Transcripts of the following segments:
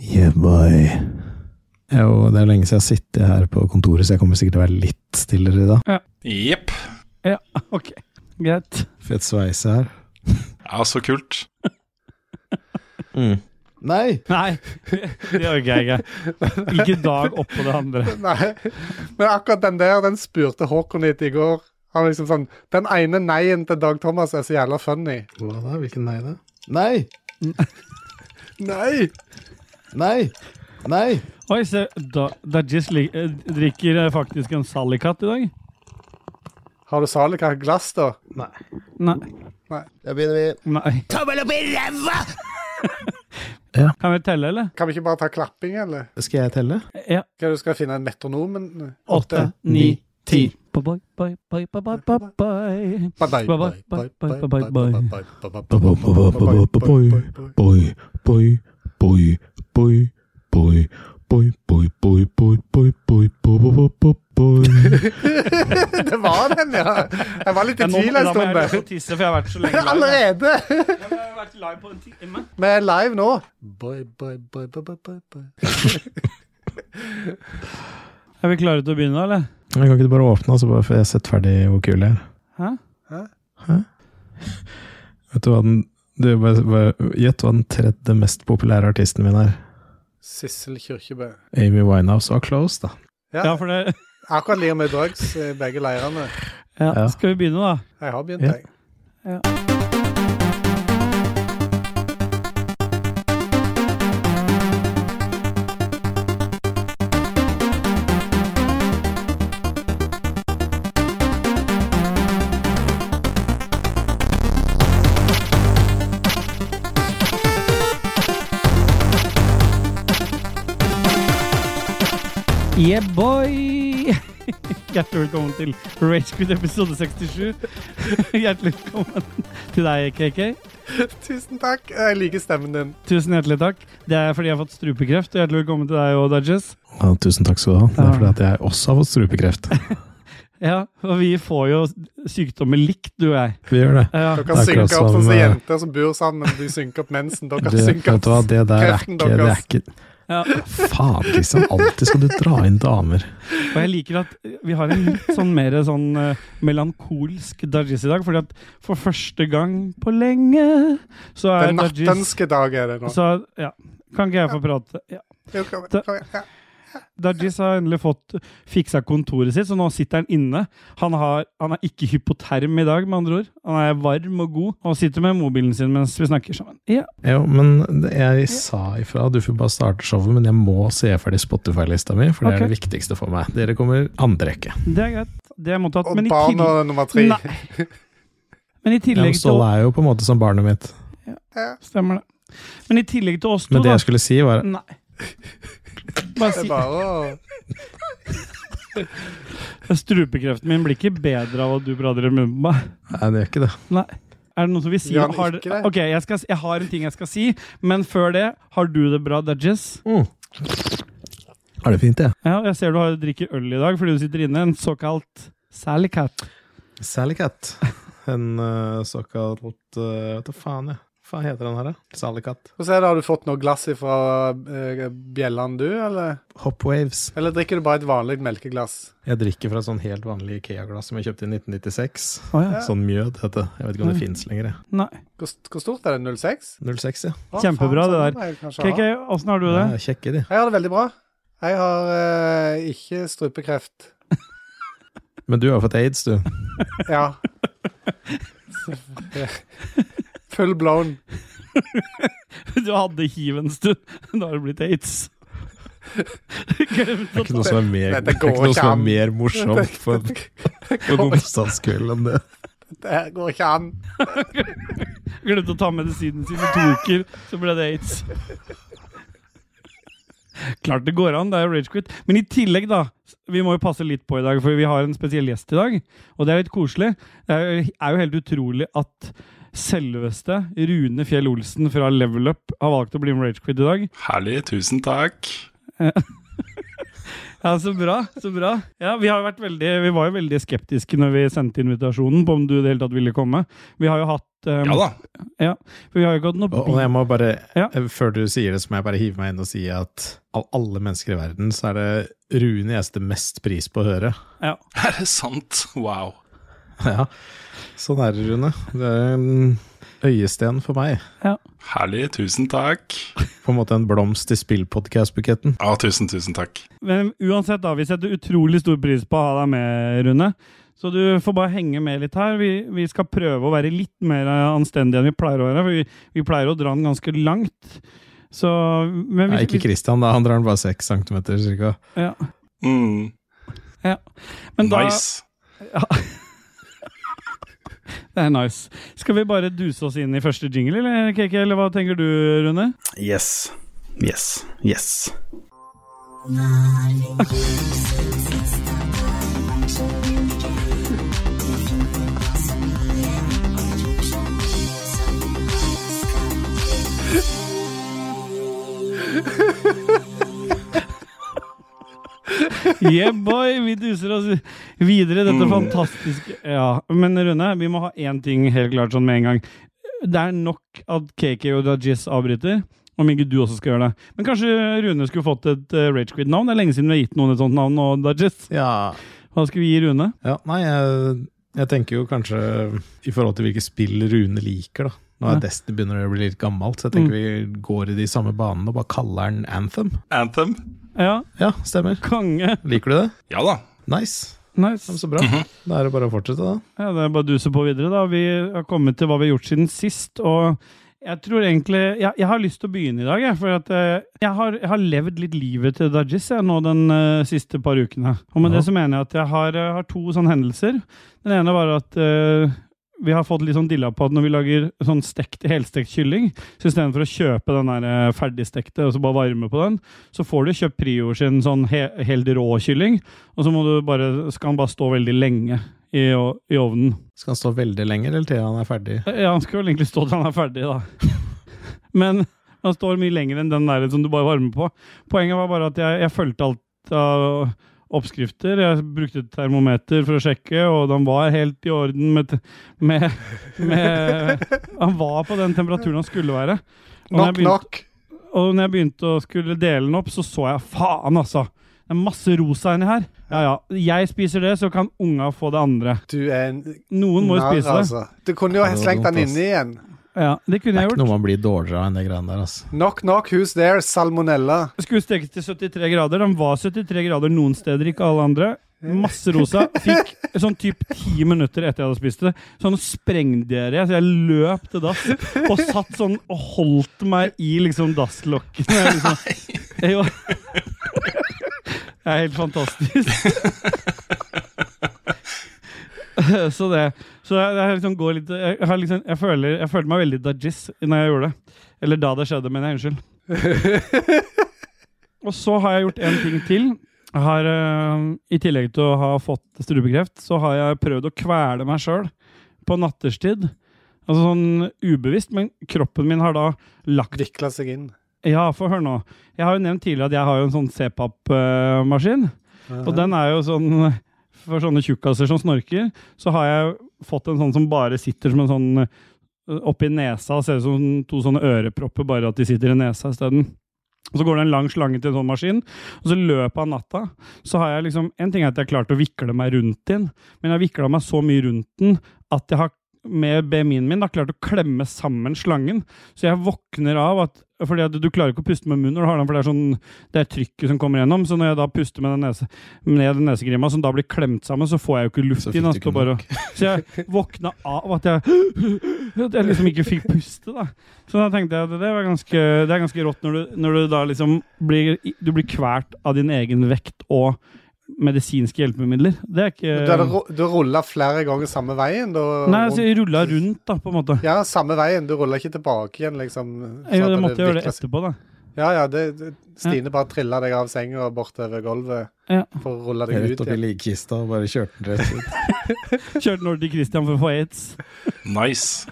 Yeah, boy. Jo, det er lenge siden jeg har sittet her på kontoret, så jeg kommer sikkert til å være litt stillere i dag. Jepp. Ja, ok. Greit. Fett sveis her. Ja, så kult. Nei! Nei, det orker jeg ikke. Ikke dag oppå det andre. Nei. Men akkurat den der, den spurte Håkon litt i går. Han liksom sånn Den ene nei-en til Dag Thomas er så jævla funny. Hva da? Hvilken nei da? Nei! Nei! Nei! Nei! Oi, se, da, Dajis eh, drikker eh, faktisk en Sallikat i dag. Har du Sallikat glass, da? Nei. Nei. Nei. Da begynner vi. Nei. Tommel opp i ræva! Kan vi telle, eller? Kan vi ikke bare ta klapping, eller? Skal jeg telle? Ja. Skal du skal finne en metronom? men- Åtte, ni, ti. Bye, Boy, boy, boy, boy, boy, boy, boy, boy, boy, boy, boy. Det var den, ja! Jeg var litt i tvil en stund jeg der. gå og tisse, for jeg har vært så lenge live. Allerede! Jeg har vært live på en time. Vi er live nå. Boy, boy, boy, boy, boy, boy, boy. Er vi klare til å begynne, eller? Jeg kan ikke du bare åpne, så bare får jeg sett ferdig hvor kul jeg er. Hæ? Vet du hva den Gjett hva den tredje mest populære artisten min er. Sissel Kyrkjebø. Amy Winehouse var Close, da. Ja, for det Akkurat like med drugs i begge leirene. ja. Ja. Skal vi begynne, da? Jeg har begynt, Ja. jeg. Yeah, boy! Hjertelig velkommen til Ragequid episode 67. Hjertelig velkommen til deg, KK. Tusen takk. Jeg liker stemmen din. Tusen hjertelig takk. Det er fordi jeg har fått strupekreft. og Hjertelig velkommen til deg òg, Dudges. Ja, tusen takk skal du ha. Det er fordi at jeg også har fått strupekreft. Ja, og vi får jo sykdommer likt, du og jeg. Vi gjør det. Ja. Dere kan synke opp som, sånn som jenter som bor sammen. De synker opp mensen. Dere synker opp det der er kreften ikke, det er deres. ikke Ja. Faen, Kristian. Alltid skal du dra inn damer. Og jeg liker at vi har en litt sånn mer sånn eh, melankolsk Dajis i dag. fordi at for første gang på lenge så er Den nattenske dag er det nå. Så ja. Kan ikke jeg få prate? Ja. Jo, kom- kom ja. Dajis har endelig fått fiksa kontoret sitt, så nå sitter han inne. Han, har, han er ikke hypoterm i dag, med andre ord. Han er varm og god og sitter med mobilen sin mens vi snakker sammen. Ja, Jo, men jeg sa ifra. Du får bare starte showet, men jeg må se ferdig Spotify-lista mi, for det okay. er det viktigste for meg. Dere kommer andre rekke. Det er greit. Det er mottatt. Og Men barn og nummer tre. Nei. men i tillegg til Ståle er jo på en måte som barnet mitt. Stemmer det. Men i tillegg til oss to, Men det jeg skulle si, var Nei. Bare si bare Strupekreften min blir ikke bedre av at du prater i munnen på meg. Nei, det gjør ikke det. Nei. Er det noen som vil si ja, har, det? Ok, jeg, skal, jeg har en ting jeg skal si, men før det, har du det bra, Dudges? Har det fint, jeg. Ja, jeg ser du har drikker øl i dag fordi du sitter inne. En såkalt Sally Cat. Sally Cat. En uh, såkalt uh, Hva faen, jeg. Hva faen heter den her, da? Er det, Har du fått noe glass fra uh, bjellene, du, eller? Hopwaves. Eller drikker du bare et vanlig melkeglass? Jeg drikker fra et sånn helt vanlig Ikea-glass som jeg kjøpte i 1996. Oh, ja. Sånn mjød heter det. Jeg vet ikke om det Mm. fins lenger. Nei. Hvor, hvor stort er det? 06? 06, ja. Å, Kjempebra, faen, det sånn der. KK, åssen har du det? ja kjekke, de. Jeg har det veldig bra. Jeg har uh, ikke strupekreft. Men du har fått aids, du. Ja. Full blown. Du hadde hiv en stund. Da har det blitt aids. Det er ikke noe som er mer, det, det er noe som er mer morsomt på, på en onsdagskveld enn det. Det går ikke an. Glemte å ta medisinen sin i to uker, så ble det aids. Klart det går an, det er jo ragequit. Men i tillegg, da. Vi må jo passe litt på i dag, for vi har en spesiell gjest i dag. Og det er litt koselig. Det er jo helt utrolig at selveste Rune Fjell Olsen fra Level Up har valgt å bli med Ragequid i dag. Herlig. Tusen takk. Ja, så bra. så bra. Ja, Vi har vært veldig, vi var jo veldig skeptiske når vi sendte invitasjonen på om du i det hele tatt ville komme. Vi har jo hatt um, Ja da. ja, for vi har jo ikke hatt noe Og, og jeg må bare, Ja. eh, før du sier det, så må jeg bare hive meg inn og si at av alle mennesker i verden, så er det Rune jeg setter mest pris på å høre. ja. Er det sant? Wow. Ja, sånn er det, Rune. Det er en øyesten for meg. Herlig. Tusen takk. På en måte en blomst i spillpodkast-buketten. Ja, tusen, tusen takk. Men uansett, da, vi setter utrolig stor pris på å ha deg med, Rune. Så du får bare henge med litt her. Vi, vi skal prøve å være litt mer anstendige enn vi pleier å være. For vi, vi pleier å dra den ganske langt. Så men vi, Nei, ikke Christian, da. Han drar den bare seks centimeter, cirka. Ja. Mm. Men da, Nice. Det er nice. Skal vi bare duse oss inn i første jingle, eller, KK, eller hva tenker du, Rune? Yes. Yes. Yes. Yeah, boy! Vi duser oss videre i dette Mm. fantastiske Ja, Men Rune, vi må ha én ting helt klart sånn med en gang. Det er nok at KK og Dajis avbryter. Om ikke du også skal gjøre det. Men kanskje Rune skulle fått et uh, Ragequid-navn? Det er lenge siden vi har gitt noen et sånt navn nå, Dajis. Ja, Hva skal vi gi Rune? ja nei, jeg, jeg tenker jo kanskje i forhold til hvilke spill Rune liker, da. Nå er Ja. Destiny begynner å bli litt gammelt, så jeg tenker vi går i de samme banene og bare kaller den Anthem. Anthem? Ja, Ja, stemmer. konge. Liker du det? Ja da. Nice. Nice. Ja, Så bra. Da er det bare å fortsette, da. Ja, det er bare å duse på videre, da. Vi har kommet til hva vi har gjort siden sist, og jeg tror egentlig Jeg, jeg har lyst til å begynne i dag, jeg. For at eh, jeg, har, jeg har levd litt livet til Dajis jeg, nå den uh, siste par ukene. Og med Ja. det så mener jeg at jeg har, eh, har to sånne hendelser. Den ene var at eh, vi har fått litt sånn dilla på at når vi lager sånn stekt, helstekt kylling, så istedenfor å kjøpe den der eh, ferdigstekte og så bare varme på den, så får du kjøpt Prior sin sånn he, helt rå kylling, og så må du bare, skal den bare stå veldig lenge i, i ovnen. Skal han stå veldig lenge, eller til han er ferdig? Ja, han skal vel egentlig stå til han er ferdig, da. Men han står mye lenger enn den der som du bare varmer på. Poenget var bare at jeg, jeg fulgte alt av oppskrifter. Jeg brukte termometer for å sjekke, og den var helt i orden med, med, med Han var på den temperaturen han skulle være. Og Knock, begynte, knock. og når jeg begynte å skulle dele den opp, så så jeg faen, altså. Det er masse rosa inni her. Ja ja, jeg spiser det, så kan unga få det andre. Du er en Noen må jo spise det. altså. Du kunne jo slengt den inni igjen. Ja, Det kunne Det er jeg ikke gjort. noe man blir dårligere av enn det greiene der, altså. Knock, knock, who's there? Salmonella. Skulle stekes til 73 grader. Den var 73 grader noen steder, ikke alle andre. Masse rosa. Fikk sånn typ ti minutter etter jeg hadde spist det. Sånn sprengdiaré. Så jeg løp til dass og satt sånn og holdt meg i liksom dasslokkene. Liksom, jo. Det er helt fantastisk. Så det Så jeg, jeg liksom går litt Jeg, jeg liksom, føler, følte meg veldig dajis når jeg gjorde det. Eller da det skjedde, mener jeg. Unnskyld. Og så har jeg gjort en ting til. Har, uh, I tillegg til å ha fått strupekreft, så har jeg prøvd å kvele meg sjøl på natterstid. Altså sånn ubevisst, men kroppen min har da lagt Vikla seg inn. Ja, få høre nå. Jeg har jo nevnt tidligere at jeg har jo en sånn CPAP-maskin. Og den er jo sånn For sånne tjukkaser som snorker, så har jeg fått en sånn som bare sitter som en sånn øh, oppi nesa. Ser ut som to sånne ørepropper, bare at de sitter i nesa isteden. Og så går det en lang slange til en sånn maskin, og så i løpet av natta så har jeg liksom En ting er at jeg har klart å vikle meg rundt den, men jeg har vikla meg så mye rundt den at jeg har med BMI-en min da klart å klemme sammen slangen. Så jeg våkner av at fordi at du klarer ikke å puste med munnen når du har den, for det er sånn det er trykket som kommer gjennom. Så når jeg da puster med den nese, ned den nesegrimma som da blir klemt sammen, så får jeg jo ikke luft inn. ikke bare, så jeg våkna av at jeg, at jeg liksom ikke fikk puste. da. Så da tenkte jeg at det, var ganske, det er ganske rått når du, når du da liksom blir, du blir kvert av din egen vekt og medisinske hjelpemidler. Det er ikke Du du rulla flere ganger samme veien? Du, Nei, altså jeg rulla rundt, da, på en måte. Ja, samme veien. Du rulla ikke tilbake igjen, liksom. så Jo, det måtte jeg gjøre det etterpå, da. Ja, ja. Det, det, Stine bare trilla deg av senga og bortover gulvet Ja. for å rulle deg Rett ut opp i likkista og bare kjørte den rett ut. Kjørte den over til Christian for å få aids. Nice.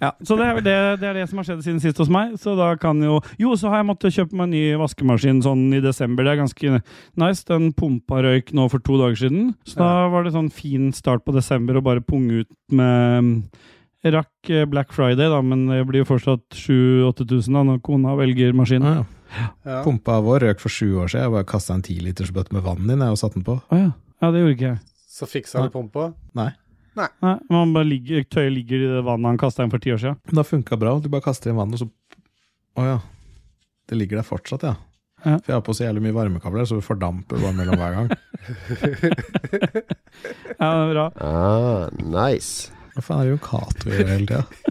Ja, så det er, det, det er det som har skjedd siden sist hos meg. Så da kan jo Jo, så har jeg måttet kjøpe meg en ny vaskemaskin sånn i desember. Det er ganske nice. Den pumpa røyk nå for to dager siden. Så da var det sånn fin start på desember å bare punge ut med Rakk eh, Black Friday, da, men det blir jo fortsatt 7000-8000 da når kona velger maskin. Ja, ja. Ja. Pumpa vår røk for sju år siden. Jeg bare kasta en tilitersbøtte med vann inn jeg, og satte den på. ja. ja, det gjorde ikke jeg. Så fiksa du pumpa. Nei. Nei, man bare ligger, Tøyet ligger i det vannet han kasta inn for ti år siden. Men det har funka bra. Du bare kaster inn vann, og så Å ja. Det ligger der fortsatt, ja. Ja. For jeg har på så jævlig mye varmekabler, så du fordamper bare mellom hver gang. Ja, det er bra. Ah, nice. Hva faen er det Jon Cato gjør hele tida?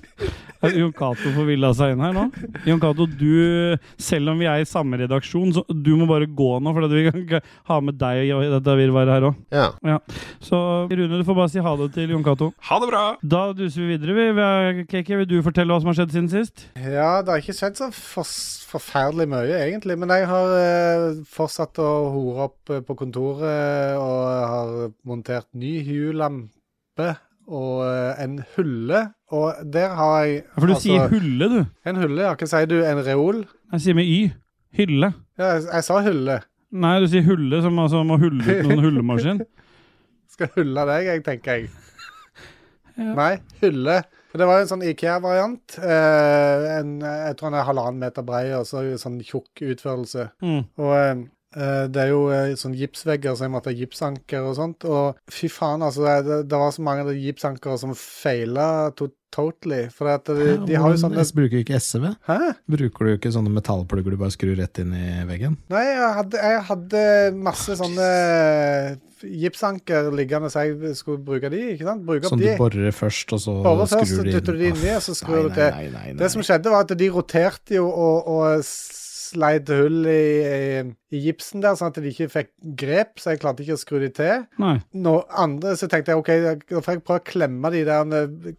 Jon Cato får villa seg inn her nå. Jon Cato, du, selv om vi er i samme redaksjon, så du må bare gå nå, for vi kan ikke ha med deg i dette virvaret her òg. Ja. Så Rune, du får bare si ha det til Jon Cato. Ha det bra! Da duser vi videre. Vi. Vi er- KK, vil du fortelle hva som har skjedd siden sist? Ja, det har ikke skjedd så for, forferdelig mye, egentlig. Men jeg har eh, fortsatt å hore opp eh, på kontoret og har montert ny huelampe og eh, en hulle. Og der har jeg For du altså, sier hulle, du. En hulle, ja. Hva sier du? En reol? Jeg sier med Y. Hylle. Ja, jeg, jeg sa hulle. Nei, du sier hulle, som altså må hulle ut noen hullemaskin. Skal hulle deg, jeg, tenker jeg. Ja. Nei, hulle. Det var en sånn Ikea-variant. Eh, jeg tror den er halvannen meter brei og så sånn tjukk utførelse. Mm. Og eh, det er jo eh, sånn gipsvegger, så jeg måtte ha gipsanker og sånt. Og fy faen, altså. Det, det var så mange av de gipsankere som feila to totally. For at de, de har jo sånne Bruker bruker ikke SV. Hæ? Bruker du ikke sånne metallplugger du bare skrur rett inn i veggen? Nei, jeg hadde, jeg hadde masse sånne gipsanker liggende, så jeg skulle bruke de, ikke sant? Bruke Sånn du borer først, og så Bare først, skrur du inn? dytter du de inni, og så skrur du til. nei, nei, nei, Det som skjedde, var at de roterte jo og, og sleit hull i, i, i gipsen der, sånn at de ikke fikk grep, så jeg klarte ikke å skru de til. Nei. Nå andre så tenkte jeg OK, da får jeg prøve å klemme de der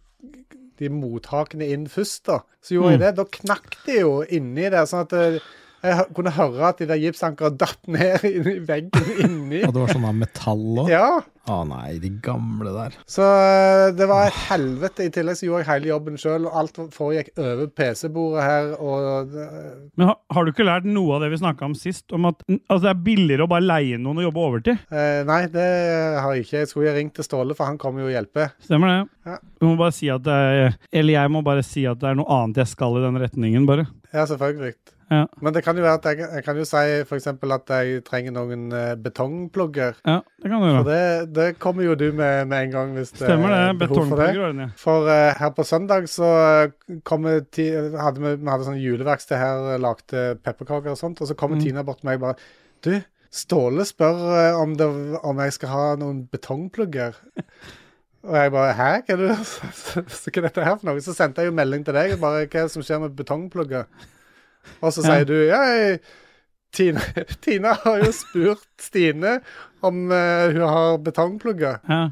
de mothakene inn først, da. Så gjorde jeg Mm. det. Da knakk de jo inni der, sånn at eh, jeg kunne høre at de der gipsankerne datt ned i veggen inni. Og det var sånn av metall òg? Ja. Å nei, de gamle der. Så eh, det var et helvete. I tillegg så gjorde jeg hele jobben sjøl, og alt foregikk over PC-bordet her, og eh, Men har, har du ikke lært noe av det vi snakka om sist? Om at altså, det er billigere å bare leie noen og jobbe overtid? eh, Nei, det har jeg ikke. Jeg skulle ringt til Ståle, for han kommer jo og hjelper. Stemmer det? Ja. Du må bare si at det er Eller jeg må bare si at det er noe annet jeg skal i den retningen, bare. Ja, selvfølgelig. Ja. Men det kan jo være at jeg, jeg kan jo si f.eks. at jeg trenger noen eh, betongplugger. Ja, det kan du For gjøre. det, det kommer jo du med med en gang hvis det Stemmer det. er behov for det. Betongplugger. For uh, her på søndag så eh, kommer ti, hadde vi, vi hadde sånn juleverksted her, lagde pepperkaker og sånt, og så kommer Mm. Tina bort til meg og bare Du, Ståle spør om, det, om jeg skal ha noen betongplugger. Og jeg bare Hæ? Hva er, det, hva er dette her for noe? Så sendte jeg jo melding til deg. bare, Hva som skjer med betongplugger? Og så sier du jeg, Tina, Tina har jo spurt Stine om uh, hun har betongplugger. ja.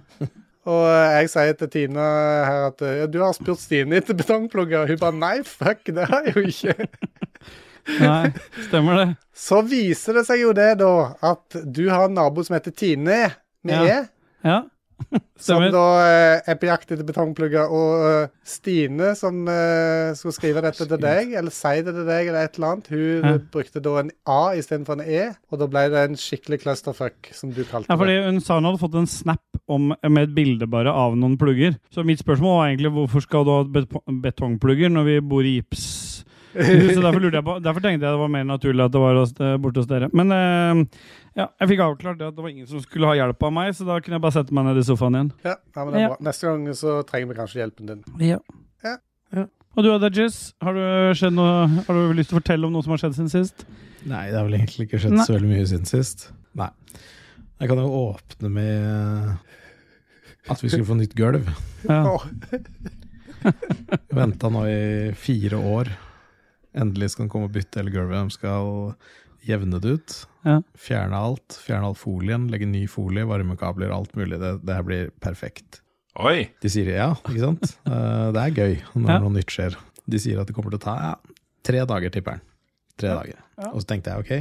Og jeg sier til Tina her at ja, du har spurt Stine etter betongplugger. Og hun bare nei, fuck, det har jeg jo ikke. Nei, stemmer det. Så viser det seg jo det, da, at du har en nabo som heter Tine med Ja. E. Ja. Som da eh, er på jakt etter betongplugger. Og eh, Stine, som eh, skulle skrive dette til deg, eller si det til deg, eller et eller annet, hun Ja. brukte da en A istedenfor en E. Og da ble det en skikkelig clusterfuck, som du kalte det. Ja, fordi hun sa hun hadde fått en snap om, med et bilde bare av noen plugger. Så mitt spørsmål var egentlig hvorfor skal du ha betongplugger når vi bor i gips? Så derfor, lurte jeg på, derfor tenkte jeg det var mer naturlig at det var hos, eh, borte hos dere. Men eh, ja, jeg fikk avklart det at det var ingen som skulle ha hjelp av meg, så da kunne jeg bare sette meg ned i sofaen igjen. Ja, ja, men det er Ja. bra. Neste gang så trenger vi kanskje hjelpen din. Ja. Ja. Og du Adagis, har du, noe, har du lyst til å fortelle om noe som har skjedd siden sist? Nei, det har vel egentlig ikke skjedd Nei. så veldig mye siden sist. Nei. Jeg kan jo åpne med at vi skulle få nytt gulv. Ja. Venta nå i fire år. Endelig skal de komme og bytte hele gulvet. De skal jevne det ut. Ja. Fjerne alt. Fjerne all folien. Legge ny folie, varmekabler, alt mulig. Det, det her blir perfekt. Oi! De sier ja, ikke sant? Eh, Det er gøy når Ja. noe nytt skjer. De sier at det kommer til å ta ja, tre dager, tipper han. Tre dager. Ja. Og så tenkte jeg ok,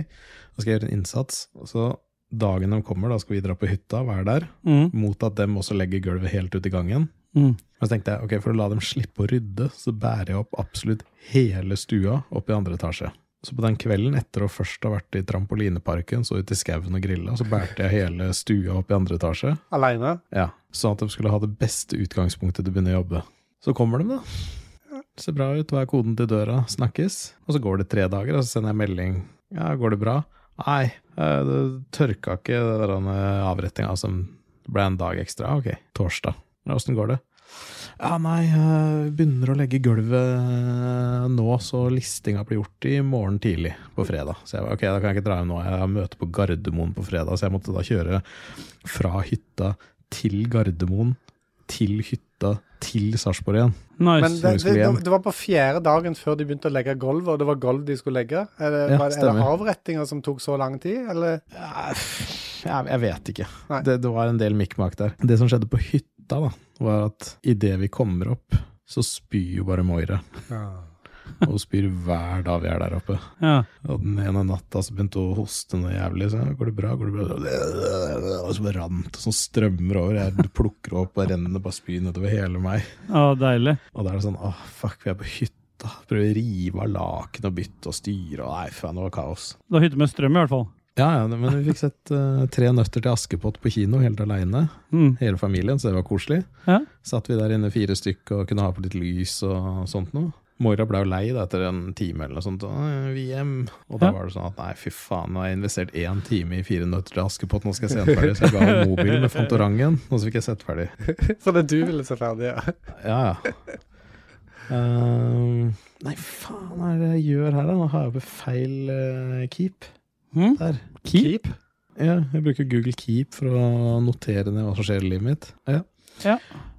nå skal jeg gjøre en innsats. Og så dagen de kommer, da skal vi dra på hytta, være der. Mm. Mot at dem også legger gulvet helt ut i gangen. Mm. Og så tenkte jeg ok, for å la dem slippe å rydde, så bærer jeg opp absolutt hele stua opp i andre etasje. Så på den kvelden, etter å først ha vært i trampolineparken, så ut i skauen og grilla, så bærte jeg hele stua opp i andre etasje. Aleine? Ja, Sånn at de skulle ha det beste utgangspunktet til å begynne å jobbe. Så kommer de, da. Ser bra ut, hva er koden til døra? Snakkes. Og så går det tre dager, og så sender jeg melding. Ja, går det bra? Nei, eh, det tørka ikke den eh, avrettinga som ble en dag ekstra. Ok, torsdag. Åssen går det? Ja, nei, jeg begynner å legge gulvet nå, så listinga blir gjort i morgen tidlig på fredag. Så jeg var ok, da kan jeg ikke dra hjem nå, jeg har møte på Gardermoen på fredag, så jeg måtte da kjøre fra hytta til Gardermoen, til hytta, til Sarpsborg igjen. Nice. Men det, det, det var på fjerde dagen før de begynte å legge gulvet, og det var gulv de skulle legge? Er det, Ja, var, er avrettinger som tok så lang tid, eller? Ja, Jeg, jeg vet ikke. Det, det var en del mikk-makk der. Det som skjedde på hytta, da, var at idet vi kommer opp, så spyr jo bare Moira. Og hun spyr hver dag vi er der oppe. ja. Og den ene natta så begynte hun å hoste noe jævlig. Så går det bra, går det bra? Og så bare rant det sånn strømmer over. Jeg plukker opp og renner bare spy nedover hele meg. Å, deilig. Og da er det sånn åh, fuck, vi er på hytta. Prøver å rive av laken og bytte og styre, og nei, faen, det var kaos. Det har hytte med strøm, i hvert fall. Ja, ja, men vi fikk sett uh, Tre nøtter til Askepott på kino, helt aleine. Mm. Hele familien, så det var koselig. Ja. Satt vi der inne fire stykker og kunne ha på litt lys og sånt noe. Moira ble jo lei da, etter en time eller noe sånt. Og, «Åh, vi hjem. Og da Ja. var det sånn at nei, fy faen, nå har jeg investert én time i Fire nøtter til Askepott, nå skal jeg se den ferdig. Så jeg ga henne mobilen med Fantorangen, og så fikk jeg sett ferdig. Så det du ville se ferdig, ja. Ja, ja. Uh, nei, faen, hva er det jeg gjør her, da? Nå har jeg oppe feil uh, keep. Mm. Der. Keep? Ja, jeg bruker Google Keep for å notere ned hva som skjer i livet mitt. Ja. Ja.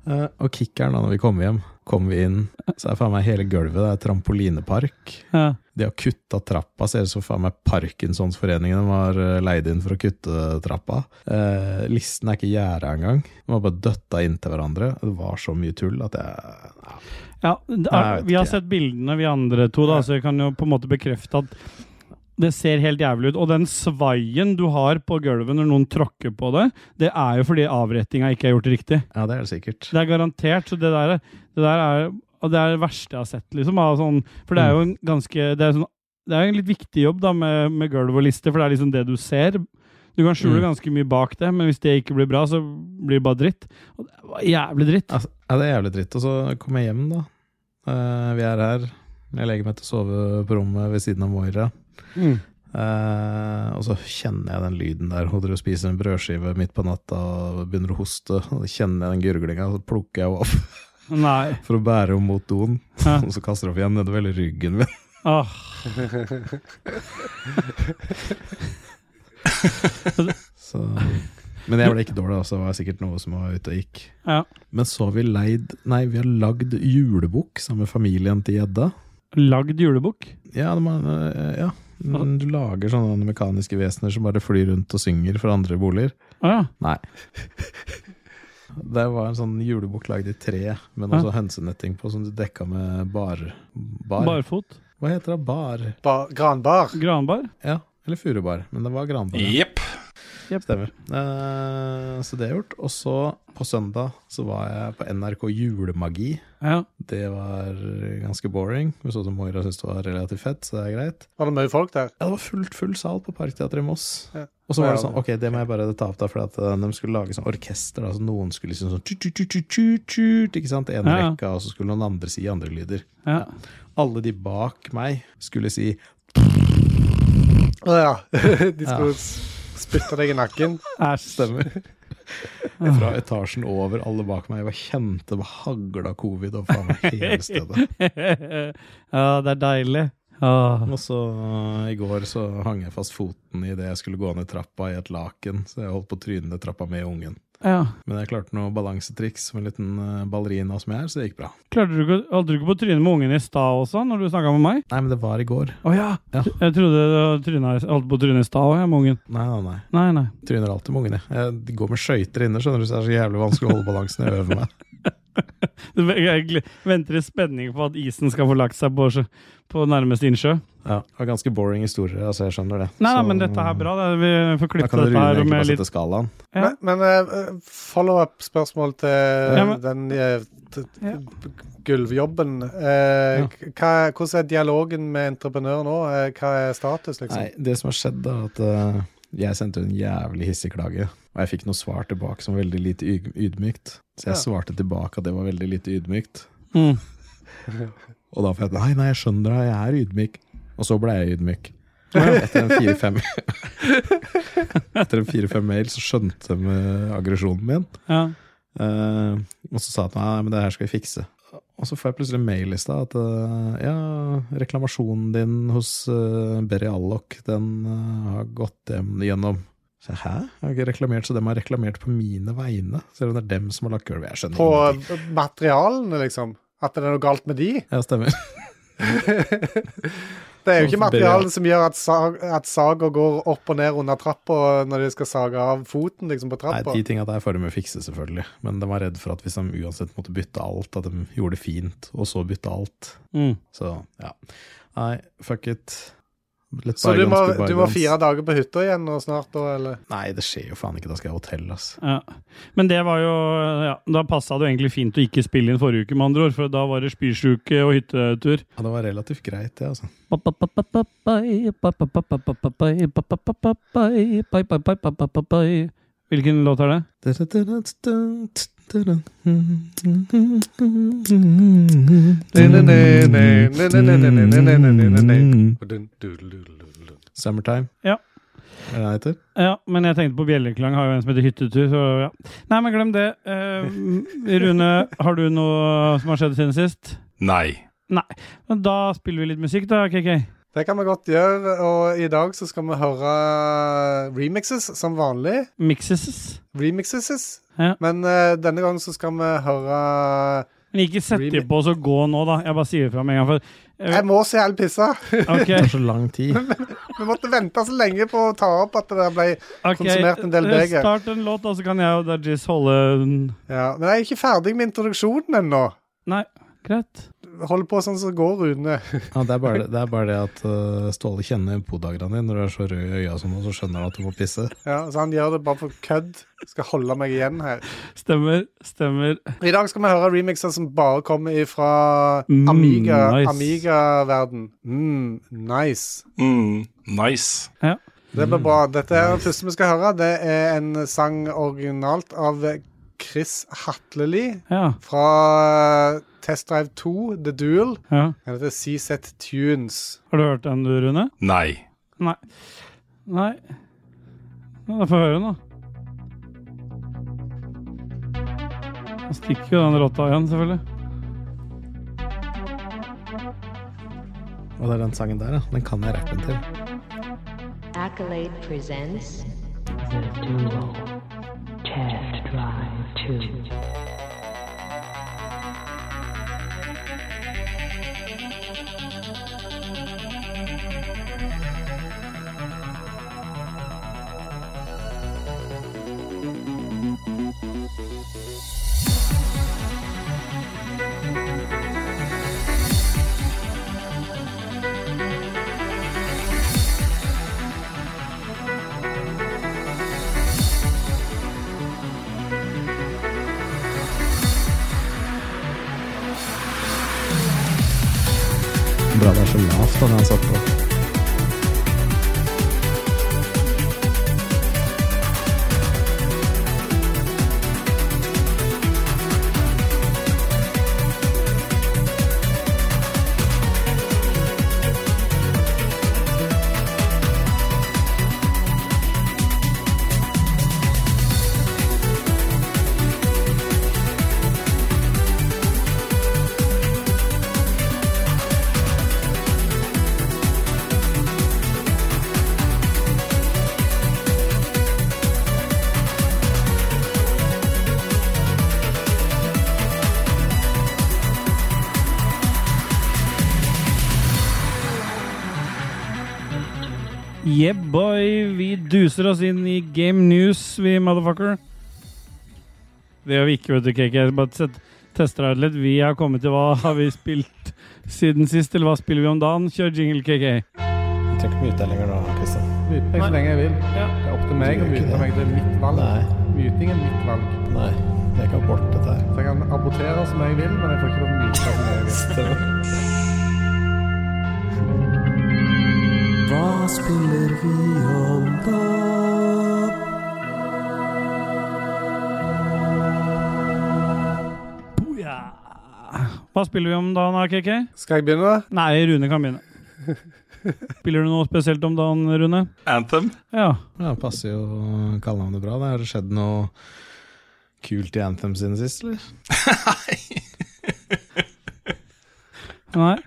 Uh, og kickeren da når vi kommer hjem, kommer vi inn, så er faen meg hele gulvet det er trampolinepark. Ja. De har kutta trappa, ser ut som faen meg Parkinsonsforeningen var eh, leid inn for å kutte trappa. Uh, listen er ikke gjerda engang. De var bare døtta inntil hverandre. Det var så mye tull at jeg Ja, Nei, er, vi har sett bildene, vi andre to, da, så jeg kan jo på en måte bekrefte at det ser helt jævlig ut. Og den svaien du har på gulvet når noen tråkker på det, det er jo fordi avrettinga ikke er gjort riktig. Ja, det er det sikkert. Det er garantert. Så det der, det der er og det er det verste jeg har sett, liksom. av Sånn, for det er jo en ganske Det er, sånn, det er en litt viktig jobb da med, med gulv og liste, for det er liksom det du ser. Du kan skjule Mm. ganske mye bak det, men hvis det ikke blir bra, så blir det bare dritt. Og det var jævlig dritt. Altså, ja, det er jævlig dritt. Og så kom jeg hjem, da. Uh, vi er her. Jeg legger meg til å sove på rommet ved siden av Moira. Mm. Eh, og så kjenner jeg den lyden der. Hun driver og spiser en brødskive midt på natta og begynner å hoste. Og så kjenner jeg den gurglinga, og så plukker jeg henne opp Nei. for å bære henne mot doen. Og så kaster jeg opp igjen nedover hele ryggen min. Oh. Så. Men jeg ble ikke dårlig, altså. Det var sikkert noe som var ute og gikk. Ja. Men så har vi leid Nei, vi har lagd julebukk sammen med familien til gjedda. Lagd julebukk? Ja, de har, eh, ja. Mm, Du lager sånne mekaniske vesener som bare flyr rundt og synger for andre boliger. Ah, ja. Nei. Det var en sånn julebukk lagd i tre, med noe Ja. sånn hønsenetting på, som du dekka med bar... bar. Barfot? Hva heter det? Bar? bar granbar. Granbar? Ja, eller furubar. Men det var granbar. Jepp. Stemmer. Uh, så det er gjort. Og så, på søndag, så var jeg på NRK Julemagi. Ja. Det var ganske boring. Vi så at Moira syntes det var relativt fett, så det er greit. Var det mye folk der? Ja, det var fullt full sal på Parkteatret i Moss. Ja. Og så var det sånn, ok, det må jeg bare ta opp da, for at eh, de skulle lage sånn orkester, da, så noen skulle liksom sånn tut, tut, tut, tut, tut, tut, ikke sant, en Ja, ja. rekka, og så skulle noen andre si andre lyder. ja. Alle de bak meg skulle si, Å ja. De Ja. skulle s- spytte deg i nakken. Æsj. stemmer. Fra etasjen over, alle bak meg, jeg bare kjente det hagla covid og faen meg hele stedet. ja, det er deilig. Åh. Og så i går så hang jeg fast foten i det jeg skulle gå ned trappa i et laken, så jeg holdt på å tryne ned trappa med ungen. Ja. Men jeg klarte noe balansetriks med en liten eh, ballerina som jeg er, så det gikk bra. Klarte du ikke, Holdt du ikke på trynet med ungen i stad også, når du snakka med meg? Nei, men det var i går. Å ja. Ja. Jeg trodde du holdt på trynet tryne i stad òg, jeg, med ungen. Nei, nei, nei. Nei, nei. Tryner alltid med ungen, jeg. Jeg går med skøyter inne, skjønner du, så det er så jævlig vanskelig å holde balansen. Jeg øver meg. Jeg venter i spenning på at isen skal få lagt seg på, på nærmeste innsjø. Ja, det var ganske boring historie, altså jeg skjønner det. Nei, nei, Så- men dette er bra. Da. Vi får Da kan dette her egentlig med bare litt sette skalaen. Ja. Men, men uh, follow-up-spørsmål til Ja, men- den uh, Ja. gulvjobben. Uh, Ja. hva, hvordan er dialogen med entreprenør nå? Eh, hva er status, liksom? Nei, det som har skjedd er at eh, jeg sendte en jævlig hissig klage, og jeg fikk noe svar tilbake som var veldig lite ydmykt. Så jeg Ja. svarte tilbake at det var veldig lite ydmykt. mm. Og da får jeg nei, nei, jeg skjønner det, jeg er ydmyk. Og så ble jeg ydmyk. Etter en fire-fem Etter en fire-fem mail så skjønte de eh, aggresjonen min. ja. Uh, og så sa han nei, men det her skal vi fikse. Og så får jeg plutselig mail i stad at eh, ja, reklamasjonen din hos uh, Berry Alloc, den uh, har gått gjennom. Så Hæ? Jeg har ikke reklamert, så de har reklamert på mine vegne. Selv om det er dem som har lagt gulvet. Jeg skjønner På ingenting. materialene, liksom? At det er noe galt med de? Ja, stemmer. Det er jo ikke som som gjør at, sag, at saga går opp og ned under trappa når de skal sage av foten liksom på Nei, de tinga der får de jo fikse, selvfølgelig. Men de var redd for at hvis de uansett måtte bytte alt, at de gjorde det fint, og så bytte alt. Mm. Så ja. Nei, fuck it. Så du må, du må fire dager på hytta igjen nå snart, da, eller? Nei, det skjer jo faen ikke. Da skal jeg ha hotell, ass. Ja. Men det var jo ja, Da passa det jo egentlig fint å ikke spille inn forrige uke, med andre ord, for da var det spysjuke og hyttetur. Ja, det var relativt greit, det, altså. Hvilken låt er det? Summertime. Ja. Er det det heter? Ja, men jeg tenkte på Bjelleklang, har jo en som heter Hyttetur, så ja. Nei, men glem det. Eh, Rune, har du noe som har skjedd siden sist? Nei. Men Da spiller vi litt musikk, da, KK. Det kan vi godt gjøre, og i dag så skal vi høre remixes som vanlig. Mixes. Remixes. Ja. Men uh, denne gangen så skal vi høre Men ikke sett dem på og så gå nå, da. Jeg bare sier det fra med en gang. For, eh, Jeg må så jævlig pisse. Okay. Det tar så lang tid. Vi måtte vente så lenge på å ta opp at det ble okay. konsumert en del Eh, beger. Start en låt, da, så kan jeg og Dajis holde ja. Men jeg er ikke ferdig med introduksjonen ennå. Nei, greit. Holder på sånn som så går, Rune. Ja, det, er bare, det er bare det at uh, Ståle kjenner podagrene dine. Når du er så rød i øya som nå, så skjønner han at du må pisse. Ja, så han gjør det bare for kødd. Skal holde meg igjen her. Stemmer. Stemmer. I dag skal vi høre remixer som bare kommer fra Mm, Amiga, nice. Amiga-verden. Mm, nice. Mm, nice. Ja. Det blir bra. Dette er det første vi skal høre. Det er en sang originalt av Chris Hatleli Ja. fra Test Drive 2, The Duel. ja. Den heter CZ Tunes. Har du hørt den, du, Rune? Nei. Nei. Nei. Da får jeg høre, den, da. Nå stikker jo den rotta igjen, selvfølgelig. Og det er den sangen der, ja. Den kan jeg rappen til. Accolade presents The Duo Test Drive 2. det er Yeah, boy. Vi duser oss inn i Game News, vi, motherfucker. Det gjør vi ikke, vet du, KK. Bare sett, tester deg ut litt. Vi har kommet til hva har vi spilt siden sist, eller hva spiller vi om dagen? Kjør jingle, KK. Jeg trenger ikke mute lenger nå, Kristian. Myte meg så lenge jeg vil. Det er opp til meg å Du myte det. meg. Det er mitt valg. Nei, Myting er mitt valg. nei. Det er ikke abort, dette her. Så jeg kan abortere som jeg vil, men jeg får ikke lov til å myte som jeg vil. Hva spiller vi om da? Boja. Hva spiller vi om dagen, da, KK? Skal jeg begynne? da? Nei, Rune kan begynne. Spiller du noe spesielt om dagen, Rune? Anthem. Ja. Ja, passer jo kallenavnet bra. Det har det skjedd noe kult i Anthem siden sist, eller? Nei?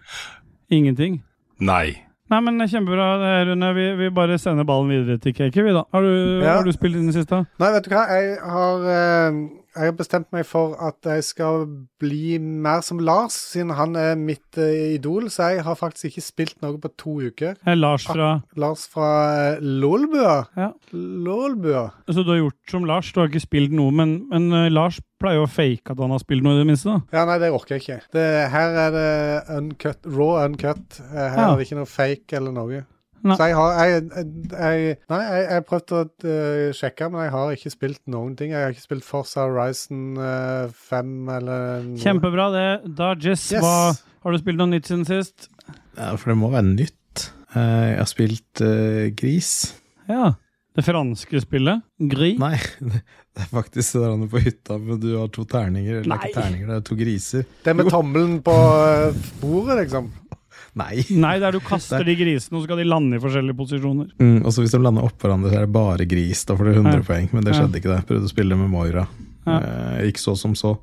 Ingenting? Nei. Nei, men kjempebra, det, Rune. Vi, vi bare sender ballen videre til KK, vi, da. Har du, Ja. har du spilt i den siste? Nei, vet du hva? Jeg har, eh, jeg har bestemt meg for at jeg skal bli mer som Lars, siden han er mitt eh, idol. Så jeg har faktisk ikke spilt noe på to uker. Er Lars fra Lars fra eh, Lolbua. Ja. Lolbua. Så du har gjort som Lars, du har ikke spilt noe, men, men uh, Lars pleier jo å fake at han har spilt noe, i det minste. da. Ja, nei, det orker jeg ikke. Det, her er det uncut, raw uncut. Eh, Her Ja. er det ikke noe fake eller noe. Nei. Så jeg har jeg, jeg, Nei, jeg, jeg prøvde å uh, sjekke, men jeg har ikke spilt noen ting. Jeg har ikke spilt Forza Horizon uh, 5 eller noe. Kjempebra, det. Dodges, Yes. hva, har du spilt noe nytt siden sist? Ja, for det må være nytt. Uh, Jeg har spilt eh, Gris. Ja. Det franske spillet? Gris? Nei, det er faktisk det der han er på hytta, men du har to terninger. Eller er Nei. ikke terninger, det er to griser. Det med tommelen på eh, bordet, liksom. Nei. Nei, der du kaster de grisene, og så skal de lande i forskjellige posisjoner. Mm, og så hvis de lander oppå hverandre, så er det bare gris. Da får du 100 Ja. poeng, men det Ja. skjedde ikke. det Prøvde å spille med Moira. Ja. Eh, ikke så som så.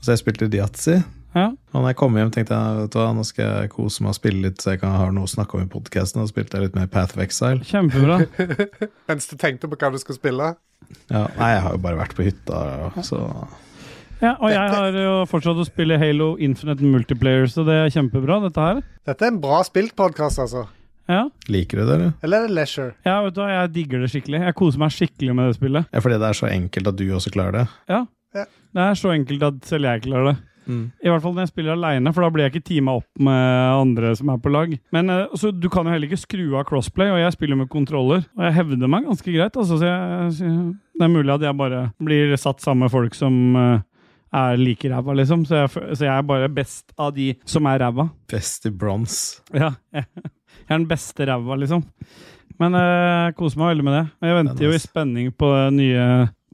Så jeg spilte Diazzi. Ja. Og når jeg kom hjem, tenkte jeg vet du hva, nå skal jeg kose meg og spille litt, så jeg kan ha noe å snakke om i podkasten. Og spilte jeg litt mer Path of Exile. Kjempebra. Mens du tenkte på hva du skulle spille. Ja, nei, jeg har jo bare vært på hytta, så Ja, og jeg har jo fortsatt å spille Halo Infinite Multiplayer, så det er kjempebra, dette her. Dette er en bra spilt-podkast, altså. Ja. Liker du det, eller? Eller er det leisure? ja, vet du hva, jeg digger det skikkelig. Jeg koser meg skikkelig med det spillet. Ja, fordi det er så enkelt at du også klarer det. Ja. Ja. Det er så enkelt at selv jeg klarer det. Mm. I hvert fall når jeg spiller aleine, for da blir jeg ikke teama opp med andre som er på lag. Men eh, så Du kan jo heller ikke skru av crossplay, og jeg spiller med kontroller. Og jeg hevder meg ganske greit. Altså, så jeg, så det er mulig at jeg bare blir satt sammen med folk som eh, er like ræva, liksom. Så jeg, så jeg er bare best av de som er ræva. Best i bronse. Ja, jeg, jeg er den beste ræva, liksom. Men jeg uh, koser meg veldig med det. Og jeg venter jo i spenning på det nye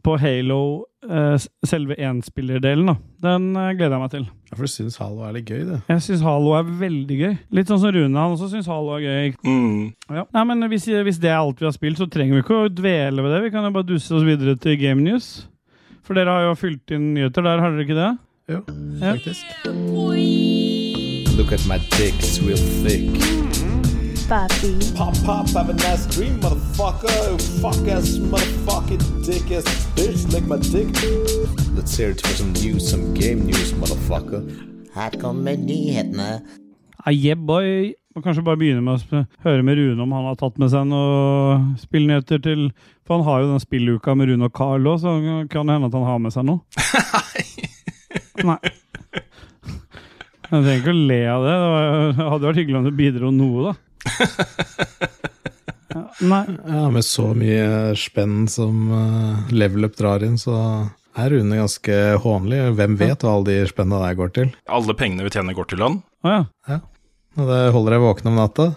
På Halo, uh, selve enspillerdelen, da. Den uh, gleder jeg meg til. Ja, for du syns Halo er litt gøy, du. Jeg syns Halo er veldig gøy. Litt sånn som Rune, han også syns Halo er gøy. Mm. Ja. Nei, men hvis, hvis det er alt vi har spilt, så trenger vi ikke å dvele ved det. Vi kan jo bare dusse oss videre til Game News. For dere har jo fylt inn nyheter der, har dere ikke det? Jo, Ja. faktisk. Look at my dick, it's real thick. Papi. Pop, pop, have a nice dream, motherfucker. Fuck ass, motherfucking dick ass bitch, lick my dick. Let's hear it for some news, some game news, motherfucker. Her kommer nyhetene. Ah, yeah, boy. Må kanskje bare begynne med å høre med Rune om han har tatt med seg noen spillnyheter til For han har jo den spilluka med Rune og Carl òg, så kan det hende at han har med seg noe. Nei. Jeg trenger ikke å le av det. Det hadde vært hyggelig om det bidro noe, da. Ja, nei. Ja, med så mye spenn som eh, Level Up drar inn, så er Rune ganske hånlig. Hvem vet hva alle de spennene der går til? Alle pengene vi tjener, går til han. Å ja. Og det holder deg våken om natta.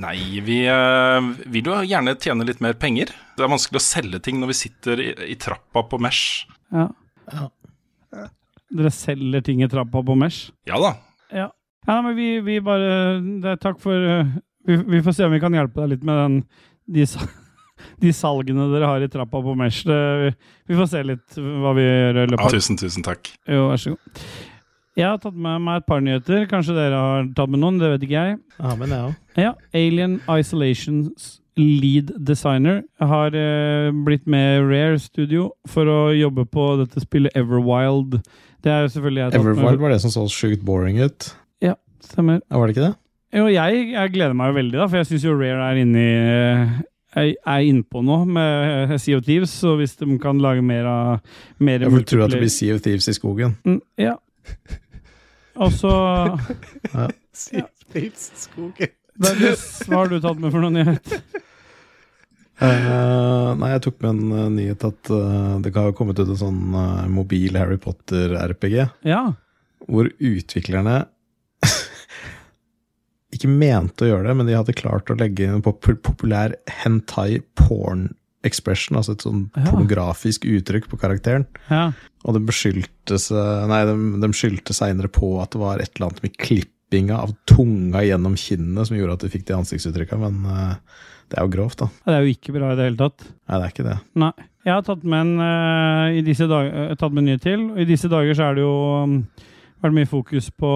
Nei, vi eh, vil jo gjerne tjene litt mer penger. Det er vanskelig å selge ting når vi sitter i, i trappa på Mesh. ja. Ja. Dere selger ting i trappa på Mesh? Ja da. Ja. ja men vi, vi bare det, Takk for uh, vi, vi får se om vi kan hjelpe deg litt med den, de, de salgene dere har i trappa på Mesh. Det, vi, vi får se litt hva vi gjør i løpet av tusen, tusen takk. Jo, vær så god. Jeg har tatt med meg et par nyheter. Kanskje dere har tatt med noen? Det vet ikke jeg. Ja, men jeg også. Ja, Alien Isolations lead designer har eh, blitt med Rare Studio for å jobbe på dette spillet Everwild. Det er jo selvfølgelig jeg tatt med- Everwild var det som så sjukt boring ut. Ja, stemmer. Ja, var det ikke det? Jo, jeg, jeg gleder meg jo veldig, da, for jeg syns jo Rare er inne i, er, er innpå noe med Sea of Thieves, så hvis de kan lage mer av mer Jeg får tro at det blir Sea of Thieves i skogen. Mm, Ja. Og så Ja. Skogen. Hva har du tatt med for noen nyhet? Uh, nei, jeg tok med en uh, nyhet at uh, det har kommet ut en sånn mobil Harry Potter-RPG. Ja. Hvor utviklerne ikke mente å gjøre det, men de hadde klart å legge inn en pop populær hentai porn expression, altså et sånn Ja. pornografisk uttrykk på karakteren. Ja. Og det beskyldte seg Nei, de, de skyldte seinere på at det var et eller annet med klippinga av tunga gjennom kinnet som gjorde at de fikk de ansiktsuttrykka, men uh, det er jo grovt, da. Det er jo ikke bra i det hele tatt. Nei, det er ikke det. Nei. Jeg har tatt med en uh, i disse dager, eh, tatt med en ny til. Og i disse dager så er det jo um, vært mye fokus på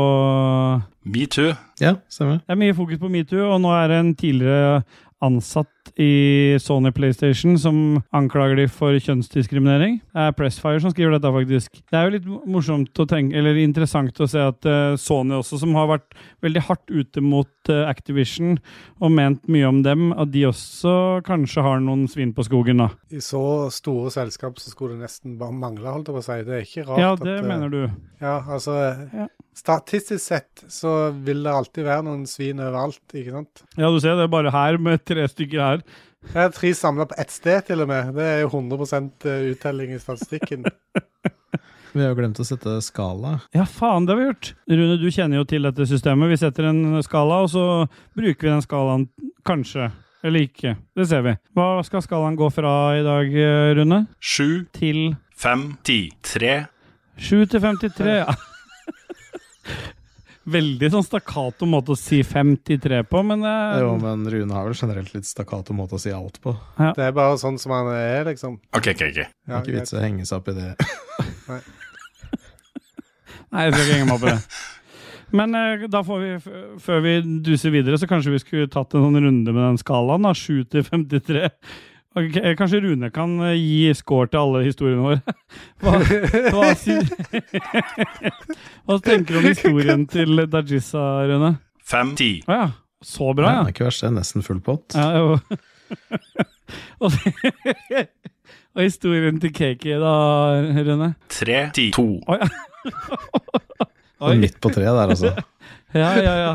Metoo. Ja, stemmer. Det er mye fokus på metoo, og nå er det en tidligere ansatt i Sony PlayStation som anklager de for kjønnsdiskriminering. Det er Pressfire som skriver dette, faktisk. Det er jo litt morsomt å tenke, eller interessant å se at eh, Sony også, som har vært veldig hardt ute mot eh, Activision og ment mye om dem, at de også kanskje har noen svin på skogen, da. I så store selskap så skulle det nesten bare mangle, holdt jeg på å si. Det er ikke rart Ja, det at, mener du. Ja, altså Statistisk sett så vil det alltid være noen svin overalt, ikke sant? Ja, du ser det er bare her med tre stykker her. Det er tre samla på ett sted, til og med. Det er jo 100 uttelling i statistikken. Vi har jo glemt å sette skala. Ja, faen, det har vi gjort. Rune, du kjenner jo til dette systemet. Vi setter en skala, og så bruker vi den skalaen kanskje. Eller ikke. Det ser vi. Hva skal skalaen gå fra i dag, eh, Rune? Sju Til Fem, ti, tre. 7 til 53, ja. Veldig sånn stakkato måte å si 53 på, men eh, Jo, men Rune har vel generelt litt stakkato måte å si alt på. Det er bare sånn som han er, liksom. Ok, ok, ok. Det er ikke vits å henge seg opp i det. Nei, jeg skal ikke henge meg opp i det. Men eh, da får vi, f- før vi duser videre, så kanskje vi skulle tatt en sånn runde med den skalaen, da. 7 til 53. Ok, eh, kanskje Rune kan eh, gi score til alle historiene våre. Hva, hva, hva tenker du om historien til Dajissa, Rune? Fem, ti. Å ja. Så bra, Ja, det er ikke verst, det er nesten full pott. ja jo. og, og historien til Kaki, da, Rune? Tre, ti, to. Å ja. Det er midt på treet der, altså. Ja, ja, ja.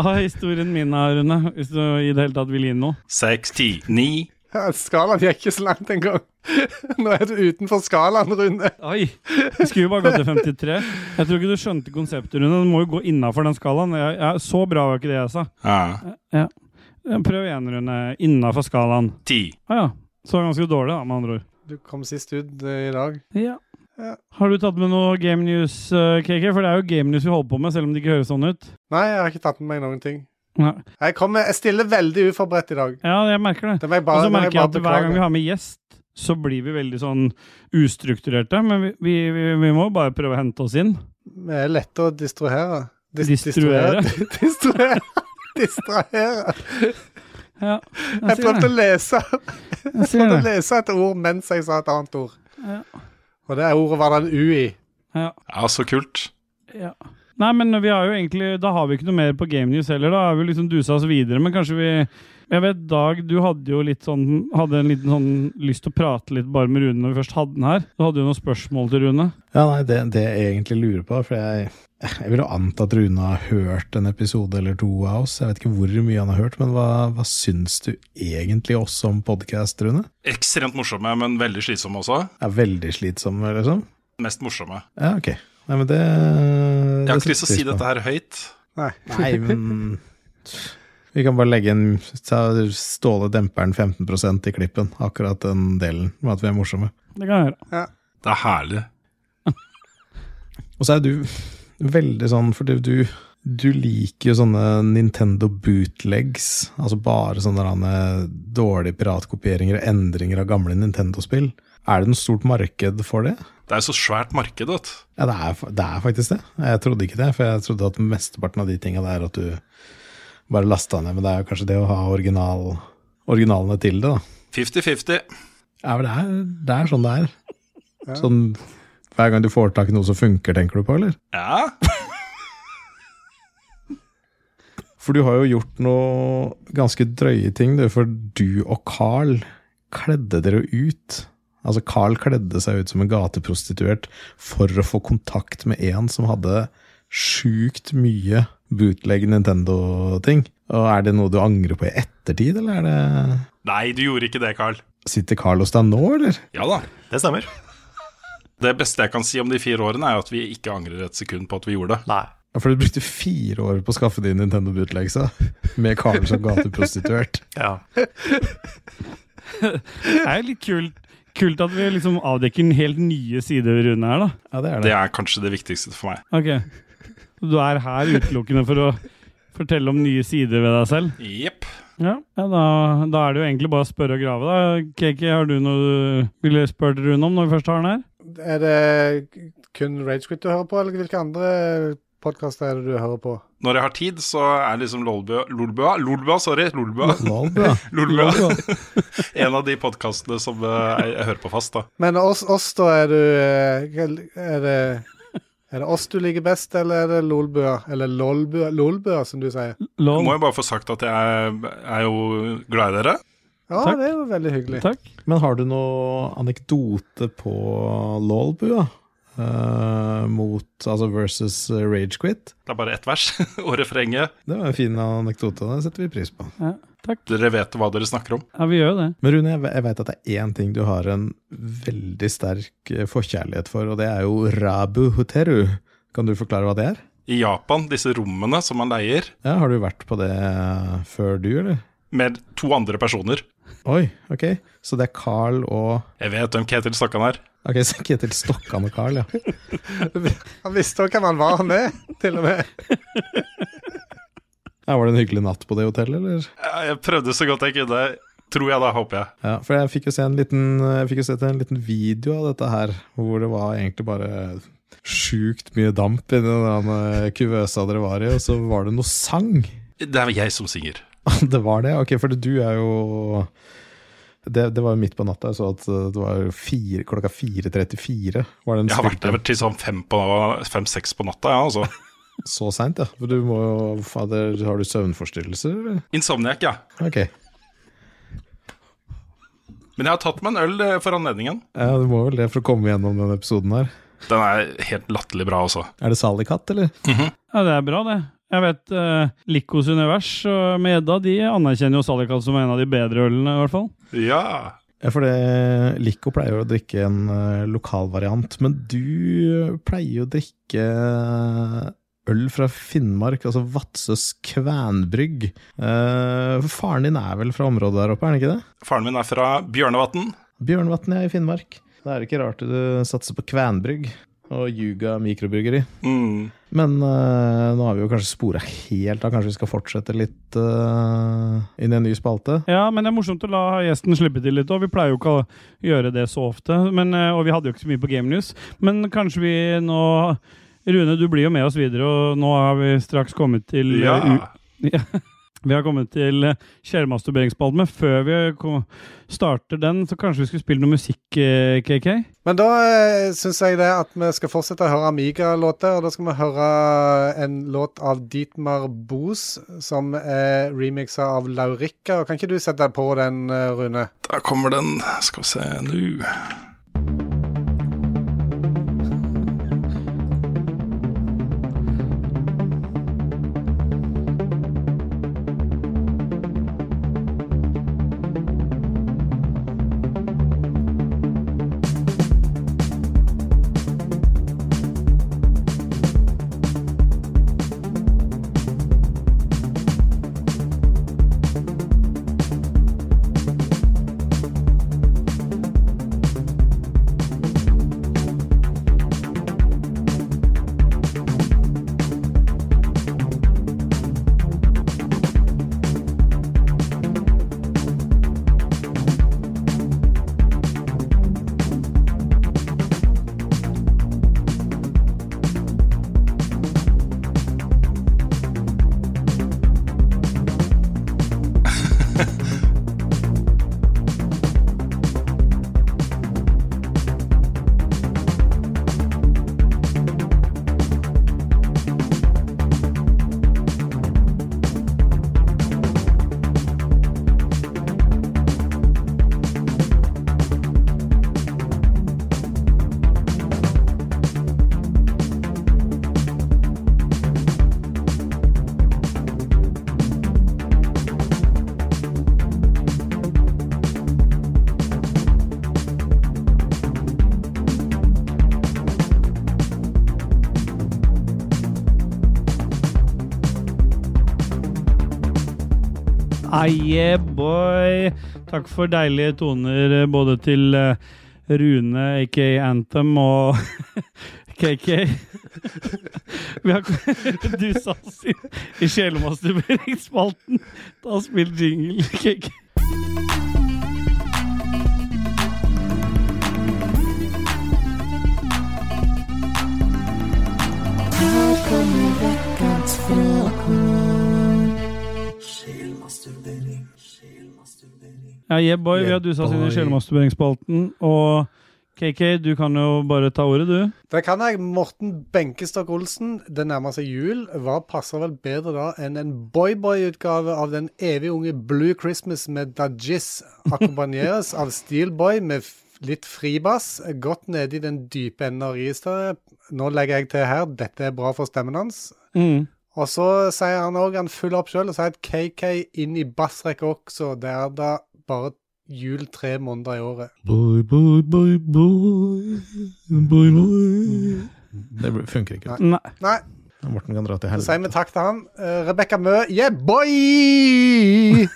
Ah, historien min, da, Rune, hvis du i det hele tatt vil gi noe. Seks, ti, ni. Ja, skalaen gikk ikke så langt engang. Nå er du utenfor skalaen, Rune. Oi! Vi skulle jo bare gå til 53. Jeg tror ikke du skjønte konseptet, Rune. Du må jo gå innafor den skalaen. Jeg, jeg, så bra var ikke det jeg sa. Ja. Ja. Prøv igjen, Rune. Innafor skalaen. Ti. Å ja. Så ganske dårlig, da, med andre ord. Du kom sist ut eh, i dag. Ja. Har du tatt med noe game news, eh, KK? For det er jo game news vi holder på med, selv om det ikke høres sånn ut. Nei, jeg har ikke tatt med meg noen ting. Jeg, kommer, jeg stiller veldig uforberedt i dag. Ja, jeg merker det. Det Og så merker jeg at hver gang vi har med gjest, så blir vi veldig sånn ustrukturerte. Men vi, vi, vi, vi må bare prøve å hente oss inn. Vi er lette å distrahere. Dis- Distruere? Distruere. Distrahere. Ja, Jeg jeg prøvde det. å lese Jeg prøvde å lese et ord mens jeg sa et annet ord. Ja. Og det ordet var det en U i. Ja. Ja, så kult. Ja. Nei, men vi har jo egentlig Da har vi ikke noe mer på Game News heller. Da har vi liksom dusa oss videre, men kanskje vi Jeg vet, Dag, du hadde jo litt sånn Hadde en liten sånn lyst til å prate litt bare med Rune når vi først hadde den her. Du hadde jo noen spørsmål til Rune. Ja, nei, det, det jeg egentlig lurer på, for jeg, jeg vil jo anta at Rune har hørt en episode eller to av oss. Jeg vet ikke hvor mye han har hørt, men hva, hva syns du egentlig også om podkast, Rune? Ekstremt morsomme, men veldig slitsomme også. Ja, veldig slitsomme, liksom? Mest morsomme. Ja, ok. Nei, men det Jeg har ikke lyst til å si dette her høyt. Nei. Nei, men Vi kan bare legge en Ståle demperen 15% i klippen, akkurat den delen med at vi er morsomme. Det kan jeg gjøre. Det er herlig. Og så er du veldig sånn, for du, du liker jo sånne Nintendo bootlegs, altså bare sånne dårlige piratkopieringer og endringer av gamle Nintendo-spill. Er det noe stort marked for det? Det er jo så svært marked, vet du. Ja, det er, det er faktisk det. Jeg trodde ikke det, for jeg trodde at mesteparten av de tinga der at du bare lasta ned, men det er jo kanskje det å ha original, originalene til det, da. 50-50. Ja, men det er, det er sånn det er. Ja. Sånn hver gang du får tak i noe som funker, tenker du på, eller? Ja. For du har jo gjort noe ganske drøye ting, du. For du og Carl kledde dere ut. Altså, Carl kledde seg ut som en gateprostituert for å få kontakt med en som hadde sjukt mye bootleg Nintendo-ting. Og er det noe du angrer på i ettertid, eller er det Nei, du gjorde ikke det, Carl. Sitter Carl hos deg nå, eller? Ja da. Det stemmer. Det beste jeg kan si om de fire årene, er at vi ikke angrer et sekund på at vi gjorde det. Nei. Ja, For du brukte fire år på å skaffe din Nintendo bootlegsa. Med Carl som gateprostituert. Ja. Det er litt kult, kult at vi liksom avdekker en helt nye sider ved Rune her, da. Ja, det er Det det. er kanskje det viktigste for meg. Ok. Du er her utelukkende for å fortelle om nye sider ved deg selv? Jepp. Ja, ja da, da er det jo egentlig bare å spørre og grave, da. Kiki, har du noe du ville spurt Rune om når vi først har den her? Er det kun Ragequit du hører på, eller hvilke andre podkaster er det du hører på? Når jeg har tid, så er liksom Lolbua Lolbua, Lolbua sorry. Lolbua. Lolbua. Lolbua. en av de podkastene som eh, jeg, jeg hører på fast, da. Men oss, oss da, er du eh, Er det er det oss du liker best, eller er det Lolbua? Eller Lolbua, Lolbua, som du sier. Lol. må jeg bare få sagt at jeg er jo glad i dere. Ja, Takk. det er jo veldig hyggelig. Takk. Men har du noe anekdote på Lolbua? Eh, mot Altså versus Ragequit? Det er bare ett vers og refrenget. Det var en fin anekdote. Det setter vi pris på. Ja, takk. Dere vet hva dere snakker om. Ja, vi gjør jo det. Men Rune, jeg, jeg vet at det er én ting du har en veldig sterk eh, forkjærlighet for, og det er jo Rabu Hoteru. Kan du forklare hva det er? I Japan, disse rommene som man leier Ja, Har du vært på det før du, eller? med to andre personer. Oi, ok. Så det er Carl og Jeg vet hvem Ketil Stokkan er. Ok, så Ketil Stokkan og Carl, ja. Han visste jo hvem han var, han er, til og med. ja. Var det en hyggelig natt på det hotellet, eller? Jeg jeg prøvde så godt jeg kunne. Tror jeg da, håper jeg. Ja, for jeg fikk jo se en liten, jeg fikk jo se en liten video av dette her, hvor det var egentlig bare sjukt mye damp i den eh, kuvøsa dere var i, og så var det noe sang. Det er jeg som synger. Det var det? Ok, for du er jo det, det var midt på natta, jeg så at det var fire, klokka 4.34. Var det Jeg har vært der til sånn fem-seks på, fem, på natta, ja, altså. Så seint, ja. For du må jo Fader, har du søvnforstyrrelser, eller? Insomniac, ja. Ok. Men jeg har tatt meg en øl eh, for anledningen. Ja, du må vel det for å komme gjennom denne episoden her. Den er helt latterlig bra, altså. Er det Salikatt, eller? Ja, det er bra, det. Jeg vet uh, Likos univers og med Edda de anerkjenner jo Salikat som en av de bedre ølene, i hvert fall. Ja. Ja, for det Lico pleier jo å drikke en uh, lokalvariant, men du pleier jo å drikke øl fra Finnmark, altså Vadsøs Kvænbrygg. Uh, faren din er vel fra området der oppe, er han ikke det? Faren min er fra Bjørnevatn. Bjørnevatn, ja, i Finnmark. Det er ikke rart du satser på Kvænbrygg og Juga mikrobryggeri. Mm. Men uh, nå har vi jo kanskje spora helt av. Kanskje vi skal fortsette litt uh, inn i en ny spalte? Ja, men det er morsomt å la gjesten slippe til litt, og vi pleier jo ikke å gjøre det så ofte. Men, uh, og vi hadde jo ikke så mye på Game News, men kanskje vi nå Rune, du blir jo med oss videre, og nå har vi straks kommet til eh, Ja. ja. Vi har kommet til eh, men før vi starter den, så kanskje vi skulle spille noe musikk, eh, KK? Men da uh, syns jeg det at vi skal fortsette å høre Amiga-låter. Og da skal vi høre en låt av Dietmar Boos som er remixa av Laurikka. Kan ikke du sette deg på den, eh, Rune? Der kommer den. Skal vi se nå. Yeah, boy. Takk for deilige toner eh, både til eh, Rune, aka Anthem, og KK. Vi har Du sa oss i, sjelemasturberingsspalten. Ta spill jingle, KK. Ja, yeah, vi har dusa oss inn i sjelemasturberingsspalten, og KK, du kan jo bare ta ordet, du. Det kan jeg. Morten Benkestok Olsen, det nærmer seg jul. Hva passer vel bedre da enn en boy-boy-utgave av den evig unge Blue Christmas med Dajis akkompagneres av Steelboy med litt fribass, godt nede i den dype enden av registeret. Nå legger jeg til her, dette er bra for stemmen hans. Mm. Og så sier han òg, han følger opp sjøl og sier at KK inn i bassrekka også. Det er da bare jul tre måneder i året. Boy, boy, boy, boy. Boy, boy. Det funker ikke. Nei. Nei, Morten kan dra til så sier helvete. vi takk til han. Uh, Rebekka Mø, yeah, boy!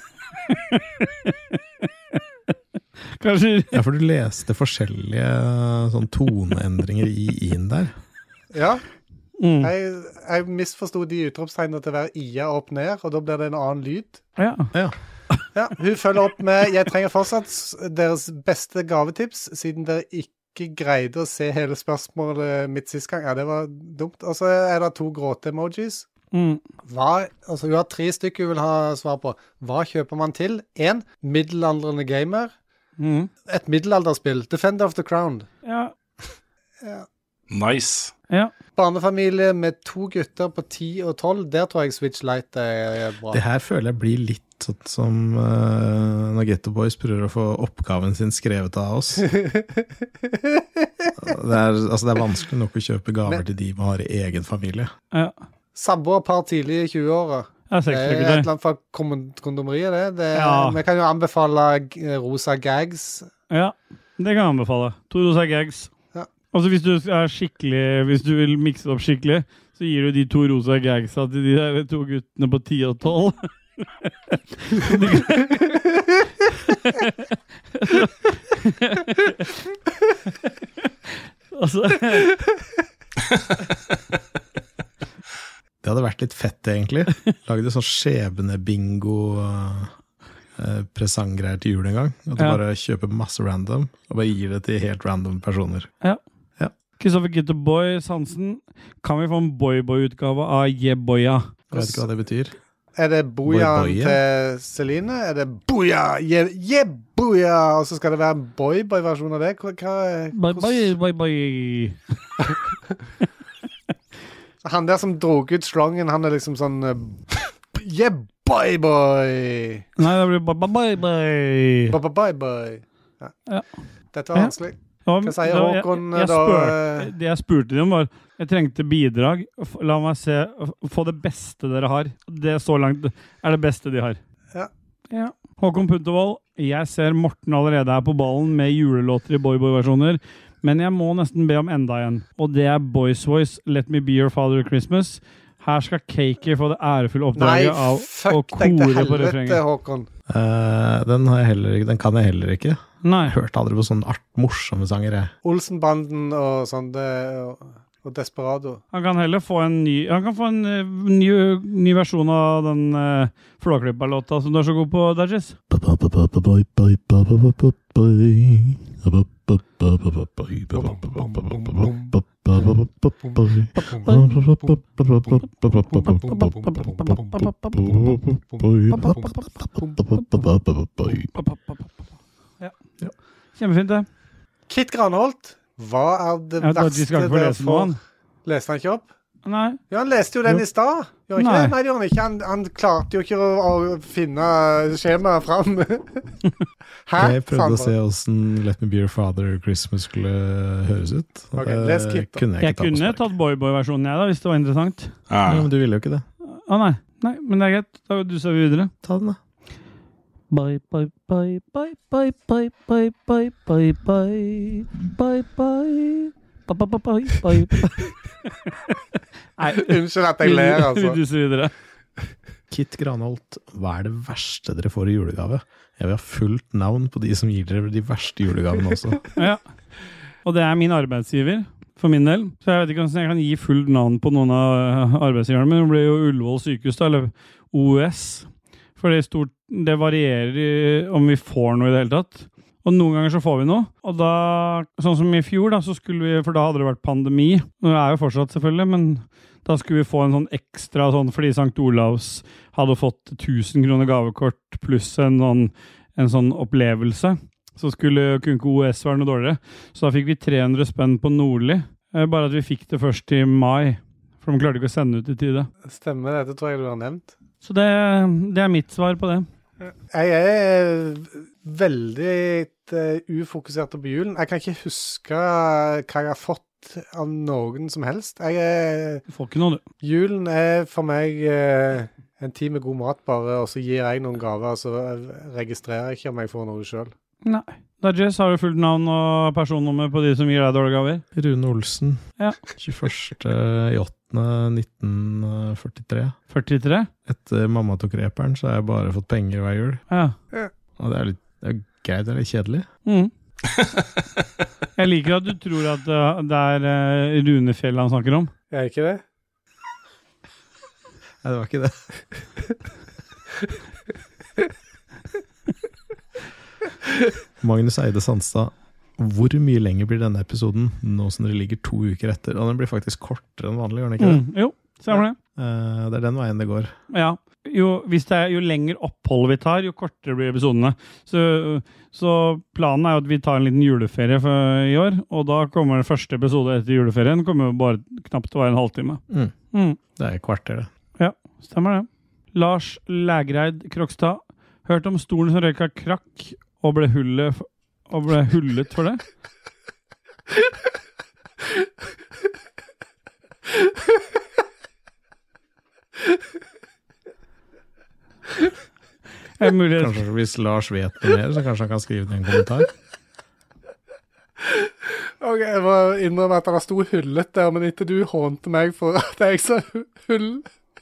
Kanskje Ja, for du leste forskjellige sånn toneendringer i i-en der. Ja. mm. Jeg, jeg misforsto de utropstegnene til å være IA opp ned, og da blir det en annen lyd. Ja. Ja. Ja, Hun følger opp med 'Jeg trenger fortsatt deres beste gavetips', siden dere ikke greide å se hele spørsmålet mitt sist gang. Ja, det var dumt. Og så er det to gråte-emojis. Mm. Hva, altså Hun har tre stykker hun vil ha svar på. Hva kjøper man til? Én middelaldrende gamer. Mm. Et middelalderspill. Defender of the Crown. Ja. Nice. ja. Barnefamilie med to gutter på 10 og 12. Der tror jeg Switch Light er bra. Det her føler jeg blir litt sånn som uh, når Getto Boys prøver å få oppgaven sin skrevet av oss. Det er, altså, det er vanskelig nok å kjøpe gaver Men- til de man har i egen familie. ja. Samboerpar tidlig i 20-åra. Det er et eller annet fra kondomeriet, det. det er, Ja. Vi kan jo anbefale rosa gags. Ja, det kan jeg anbefale. To rosa gags. Ja. Altså Hvis du er skikkelig Hvis du vil mikse det opp skikkelig, så gir du de to rosa gagsa til de der to guttene på 10 og 12. Altså Det hadde vært litt fett, egentlig. Lagde sånn skjebnebingo-presanggreier til jul en gang. At du Ja. bare kjøper masse random, og bare gir det til helt random personer. Ja. Kristoffer Gitterboy Sansen, kan vi få en boyboy-utgave av Jeboya? Jeg vet ikke hva det betyr. Er det boyaen Boy, boy, til Celine? Er det boya, Yeah, yeah, boya, Og så skal det være en boy-boy-versjon av det? Hva, hva, Boy, boy, boy, boy. Han der som dro ut slangen, han er liksom sånn Yeah, boy-boy! Nei, det blir boy, boy, boy. Boy-boy-boy. Ja. Ja. Dette var Ja. Vanskelig. Ja, sier det Håkon, jeg, jeg da, spurte? Det jeg spurte dem var Jeg trengte bidrag. La meg se Få det beste dere har. Det så langt er det beste de har. Ja. Ja. Håkon Puntervold, jeg ser Morten allerede er på ballen med julelåter i boyboy-versjoner, men jeg må nesten be om enda en. Og det er Boys Voice, Let Me Be Your Father Christmas. Her skal Cakey få det ærefulle Nei, oppdraget av å kore på refrenget. Eh, den, heller, den kan jeg heller ikke. Nei. Hørte aldri på sånne art, morsomme sanger. Olsenbanden og sånn, det, og, og Desperado. Han kan heller få en ny Han kan få en eh, ny, ny versjon av den uh, Flåklypa-låta som du er så god på, Dajis. Ja. Kjempefint, det. Kit Granholt, hva er det jeg verste dere han. Leste han ikke opp? Nei. Ja, han leste jo den Jo. i stad. Gjorde han ikke Nei. det? Nei, det gjorde han ikke. Han, han klarte jo ikke å, å finne skjemaet fram. Hæ? Jeg prøvde Sandra. å se åssen Let Me Be Your Father Christmas skulle høres ut. Okay, les Kit, da. kunne jeg Jeg ta kunne tatt boyboy-versjonen, jeg, da, hvis det var interessant. Ja, men du ville jo ikke det. Å nei. nei, men det er greit. Da duser vi videre. Ta den, da. Bye, bye, bye, bye, bye, bye, bye, bye, bye, bye, bye, bye. Bye, bye, bye, bye, bye. Nei, Unnskyld at jeg ler, altså. Vi duser videre. Kit Granholt, hva er det verste dere får i julegave? Jeg vil ha fullt navn på de som gir dere de verste julegavene også. Ja. Og det er min arbeidsgiver, for min del. Så jeg vet ikke om jeg kan gi fullt navn på noen av arbeidsgiverne, men det blir jo Ullevål sykehus, da, eller OUS. For det, er stort, det varierer om vi får noe i det hele tatt. Og noen ganger så får vi noe. Og da, sånn som i fjor, da, så skulle vi, for da hadde det vært pandemi. Det er jo fortsatt, selvfølgelig, men da skulle vi få en sånn ekstra sånn fordi St. Olavs hadde fått 1000 kroner gavekort pluss en sånn, en sånn opplevelse. Så skulle kunne ikke OS være noe dårligere. Så da fikk vi 300 spenn på Nordli. Eh, Bare at vi fikk det først i mai. For de klarte ikke å sende ut i tide. Stemmer det, det tror jeg du har nevnt. Så det, det er mitt svar på det. Jeg er veldig eh, ufokusert på julen. Jeg kan ikke huske hva jeg har fått av noen som helst. Jeg er, Du får ikke noe, du. julen er for meg eh, en tid med god mat, bare, og så gir jeg noen gaver, og så registrerer jeg ikke om jeg får noe sjøl. Nei. Dajess, har du fullt navn og personnummer på de som gir deg dårlige gaver? Rune Olsen, Ja. 21.8.1943. 43? Etter mamma tok reperen, så har jeg bare fått penger hver jul. Ja. Og det er litt det er greit, det er litt kjedelig. Mm. Jeg liker at du tror at uh, det er Runefjell Rune Fjell han snakker om. Jeg er ikke det? Nei, det var ikke det. Magnus Eide Sandstad, hvor mye lenger blir denne episoden nå som dere ligger to uker etter? Og den blir faktisk kortere enn vanlig, gjør den ikke det? Mm. Jo, stemmer det. Eh, det er den veien det går. Ja. Jo, er, jo lenger opphold vi tar, jo kortere blir episodene. Så, så planen er jo at vi tar en liten juleferie for, i år, og da kommer den første episode etter juleferien. kommer jo bare knapt til å være en halvtime. Mm. Mm. Det er et kvarter, det. Ja, stemmer det. Lars Lægreid Krokstad. Hørt om stolen som røyka krakk og ble, hullet, og ble hullet for det? Er det mulig Kanskje hvis Lars vet noe mer, så kanskje han kan skrive i en kommentar. Ok, Jeg må innrømme at det sto hullet der, men ikke du hånte meg for at jeg sa hull,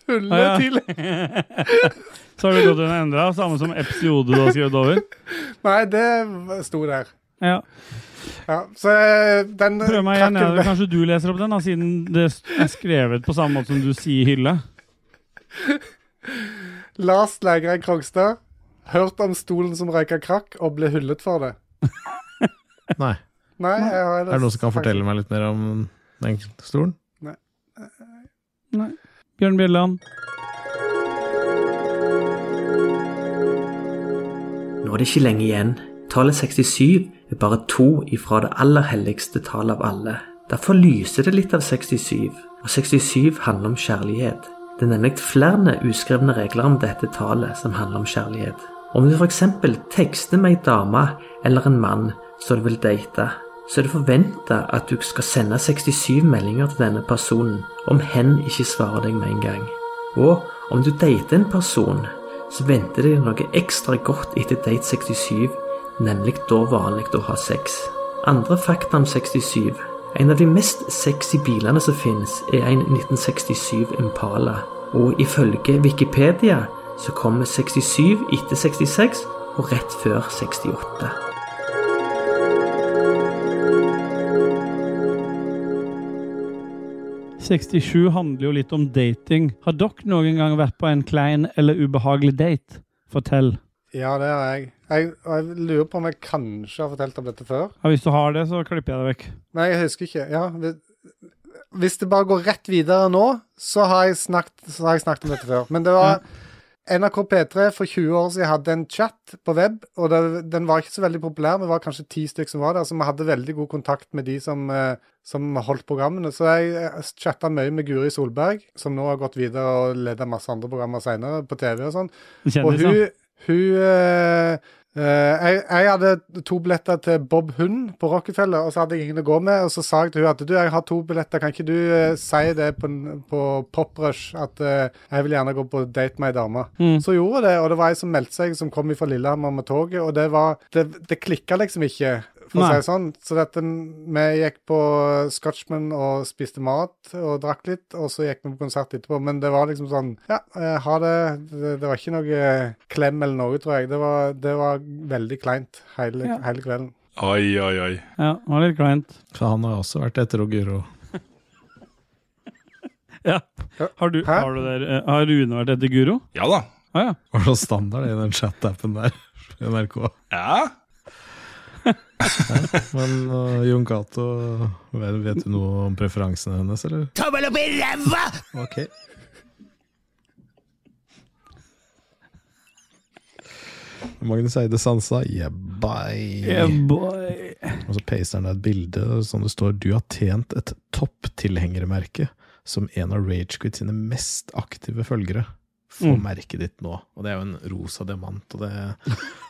hullet Ah, ja. til. Så har du gått under endra, samme som episode du har skrevet over? Nei, det sto der. Ja. Ja, så eh, den Prøv meg igjen. Ja. Kanskje du leser opp den, da, siden det er skrevet på samme måte som du sier hylle? Lars Lægreid Krogstad. Hørt om stolen som røyka krakk og ble hyllet for det. Nei. Nei, jeg har Er det noen som kan fortelle meg litt mer om den stolen? Nei. Nei. Bjørn Bjelland. Nå er det ikke lenge igjen. Tallet 67 er bare to ifra det aller helligste tallet av alle. Derfor lyser det litt av 67, og 67 handler om kjærlighet. Det er nemlig flere uskrevne regler om dette tallet som handler om kjærlighet. Om du f.eks. tekster med ei dame eller en mann som du vil date, så er det forventa at du skal sende 67 meldinger til denne personen om hen ikke svarer deg med en gang. Og om du dater en person, så venter det noe ekstra godt etter date 67, nemlig da vanlig å ha sex. Andre fakta om 67. En av de mest sexy bilene som finnes, er en 1967 Impala. Og ifølge Wikipedia så kommer 67 etter 66 og rett før 68. – 67 handler jo litt om dating. Har dere noen gang vært på en klein eller ubehagelig date? Fortell. Ja, det har jeg. jeg. Jeg lurer på om jeg kanskje har fortalt om dette før. Ja, hvis du har det, så klipper jeg det vekk. Nei, jeg husker ikke. Ja, hvis, det bare går rett videre nå, så har jeg snakket, så har jeg snakket om dette før. Men det var NRK P3 for 20 år siden hadde en chat på web, og det, den var ikke så veldig populær. Vi var kanskje ti stykker som var der, så vi hadde veldig god kontakt med de som, eh, som holdt programmene. Så jeg eh, chatta mye med Guri Solberg, som nå har gått videre og leder masse andre programmer senere på TV og sånn. Og hun, hun eh, jeg, jeg hadde to billetter til Bob Hund på Rockefeller, og så hadde jeg ingen å gå med. Og så sa jeg til hun at du, jeg har to billetter, kan ikke du eh, si det på, på Poprush at eh, jeg vil gjerne gå på date med ei dame? Mm. Så gjorde jeg det, og det var ei som meldte seg, som kom fra Lillehammer med toget, og det var Det, det klikka liksom ikke. For å si det sånn. Så dette, vi gikk på Scotchman og spiste mat og drakk litt, og så gikk vi på konsert etterpå. Men det var liksom sånn Ja, eh, ha det. det. Det var ikke noe klem eller noe, tror jeg. Det var, det var veldig kleint hele, Ja. hele kvelden. Oi, oi, oi. Ja, det var litt kleint. For han har også vært etter Guro. Ja. Har, du, har, du der, eh, har Rune vært etter Guro? Ja da. Ah, ja. Var det standard i den chat-appen der? NRK. Ja. Men uh, Jon Cato, vet, vet du noe om preferansene hennes, eller? Tommel opp i ræva! Okay. Magnus Eide Sansa, yeah, bye. Yeah, boy. Og så paster han deg et bilde som det står 'Du har tjent et topptilhengermerke som en av Ragequit sine mest aktive følgere'. Få Mm. merket ditt nå. Og det er jo en rosa diamant, og det,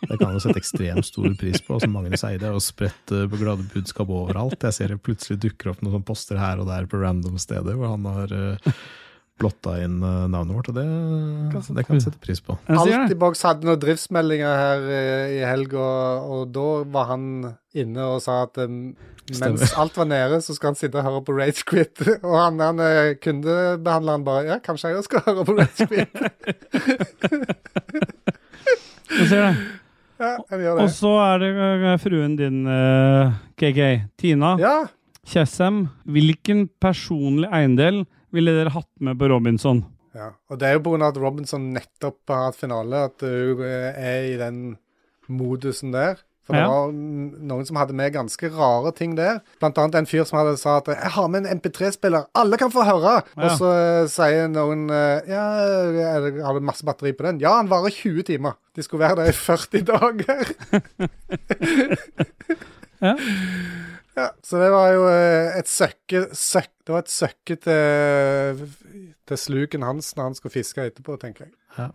det kan jo sette ekstremt stor pris på. Som Magnus Eide jo spredt eh, på glade budskap overalt. Jeg ser det plutselig dukker opp noen poster her og der på random steder hvor han har uh, blotta inn eh, navnet vårt, og det, det kan vi sette pris på. Det. Altibox hadde noen driftsmeldinger her eh, i helga, og da var han inne og sa at um, mens Stemmer. alt var nede, så skal han sitte og høre på Ragequit. Og han, han eh, kundebehandleren bare Ja, kanskje jeg også skal høre på Ragequit? Ser det. ja, gjør Og så er det fruen din, KK. Tina Ja. Kjessem. Hvilken personlig eiendel ville dere hatt med på Robinson? Ja, og det er jo pga. at Robinson nettopp har hatt finale, at hun eh, er i den modusen der. For det Ja. var mm, noen som hadde med ganske rare ting der. Blant annet en fyr som hadde sa at 'jeg har med en MP3-spiller, alle kan få høre'. Ja. Og så uh, sier noen uh, 'ja, det- har du masse batteri på den'? Ja, den varer 20 timer. De skulle være der i 40 dager. Ja. Ja, så det var jo eh, et søkke, søk, Det var et søkke til, til sluken hans når han skulle fiske etterpå, tenker jeg. Ja.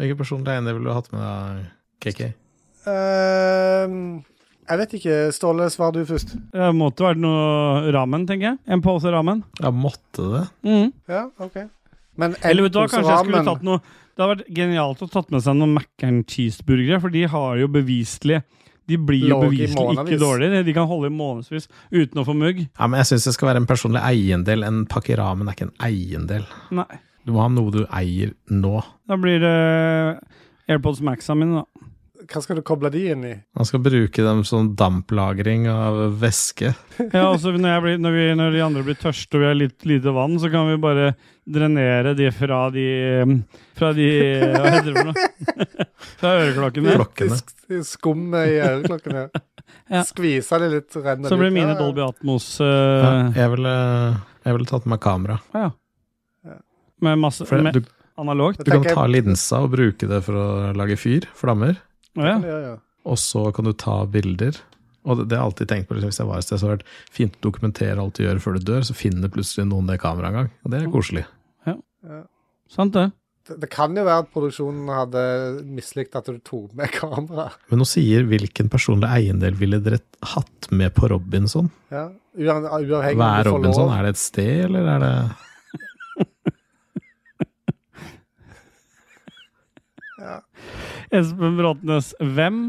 Hvilken personlig eiendel ville du hatt med deg, KK? Uh, jeg vet ikke. Ståle, svar du først. Det måtte vært noe ramen, tenker jeg. En pose ramen. Ja, måtte det? Mm. Ja, OK. Men en Eller vet du hva, jeg skulle tatt noe Det hadde vært genialt å tatt med seg noen Mac and cheeseburgere, for de har jo beviselig De blir jo beviselig ikke dårligere. De kan holde i månedsvis uten å få mugg. Ja, men jeg syns det skal være en personlig eiendel. En pakke ramen er ikke en eiendel. Nei. Du må ha noe du eier nå. Da blir det AirPods Maxa mine, da. Hva skal du koble de inn i? Man skal bruke dem som damplagring av væske. Ja, altså når, jeg blir, når, vi, når de andre blir tørste og vi har litt lite vann, så kan vi bare drenere de fra de Fra de Hva heter det for noe? Fra øreklokkene. Klokkene. Skummet i øreklokkene. Ja. Skvise det litt, renner Så blir mine Ja, ja. Dolby Atmos Ja, uh, jeg ville vil tatt med kamera. ja. Med masse med du, analogt. du kan ta linsa og bruke det for å lage fyr, flammer. Å ja. Ja, ja. Og så kan du ta bilder. Og det, det har jeg alltid tenkt på liksom, hvis jeg var et sted, så har det vært fint å dokumentere alt du gjør før du dør, så finner plutselig noen det kameraet en gang. Og det er koselig. Sant, det. Det, det kan jo være at produksjonen hadde mislikt at du tok med kamera. Men nå sier hvilken personlig eiendel ville dere hatt med på Robinson? Ja, uavhengig Hva er om du får Robinson? Er det et sted, eller er det Espen Bråtnes, hvem?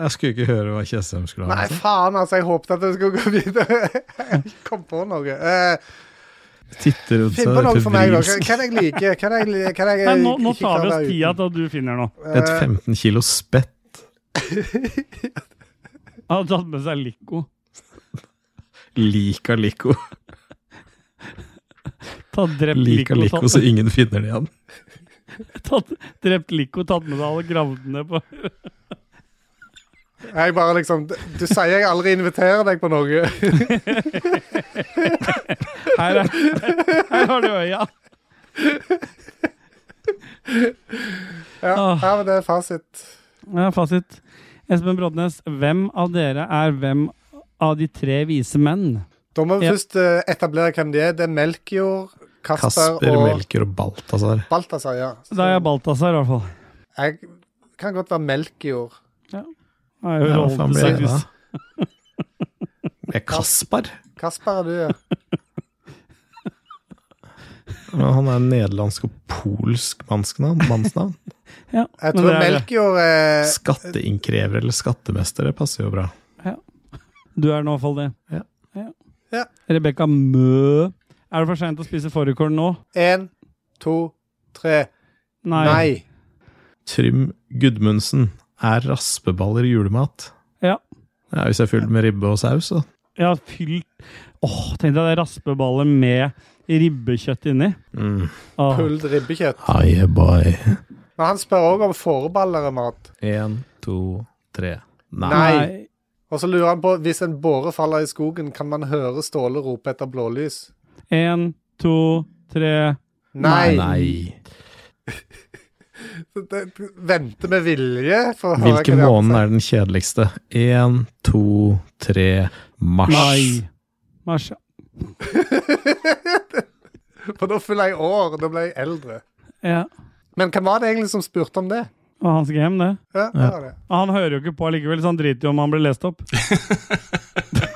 Jeg skulle ikke høre hva Tjessem skulle ha. Nei, faen, altså. Jeg håpet at det skulle gå videre. Jeg kom på noe. Uh, Titter rundt Finn seg febrilsk. Hva jeg liker? Hva er jeg, er jeg Nei, nå, nå tar vi oss tida til at du finner noe. Et 15 kilo spett. Han har tatt med seg Lico. Lika Lico. Drept Lika Lico, så ingen finner det igjen. tatt, drept Lico, tatt med deg alle gravdene på Jeg bare liksom Du sier jeg aldri inviterer deg på noe. Her, er, her har du øya. Ja, her ja men det er fasit. Ja, fasit. Espen Brodnes, hvem av dere er hvem av de tre vise menn? Da må vi Ja. først eh, etablere hvem de er. Det er Melkjord, Kasper, Kasper, og Melker og Balthazar. Balthazar. Ja. Da er jeg Balthazar, i hvert fall. Jeg kan godt være Melkjord. Da er jo Ja, hva faen det? Er Kaspar? Kasper er du, ja. Men han er nederlandsk og polsk mannsnavn. mannsnavn. Ja, Jeg tror. Melkjord er Skatteinnkrever eller skattemester, det passer jo bra. Ja. Du er nå i hvert fall det. Ja. Ja. Rebekka Mø. Er det for seint å spise fårikål nå? Én, to, tre. Nei. Nei. Trym Gudmundsen. Er raspeballer julemat? Ja. Ja, Hvis jeg er fylt med ribbe og saus, så. Ja, fylt Åh, tenk deg det raspeballer med ribbekjøtt inni. Mm. Pulled ribbekjøtt. Aye, boy. Men han spør òg om fåreballer er mat. Én, to, tre. Nei. Nei. Og så lurer han på hvis en båre faller i skogen, kan man høre Ståle rope etter blålys? Én, to, tre Nei. Nei. Vente med vilje for Hvilken måned er den kjedeligste? Én, to, tre Mars. Nei. Mars. ja. For da fyller jeg år, da ble jeg eldre. Ja. Men hvem var det egentlig som spurte om det? Og hans game, det. Ja, det var det. Han hører jo ikke på allikevel, så han driter jo om han blir lest opp.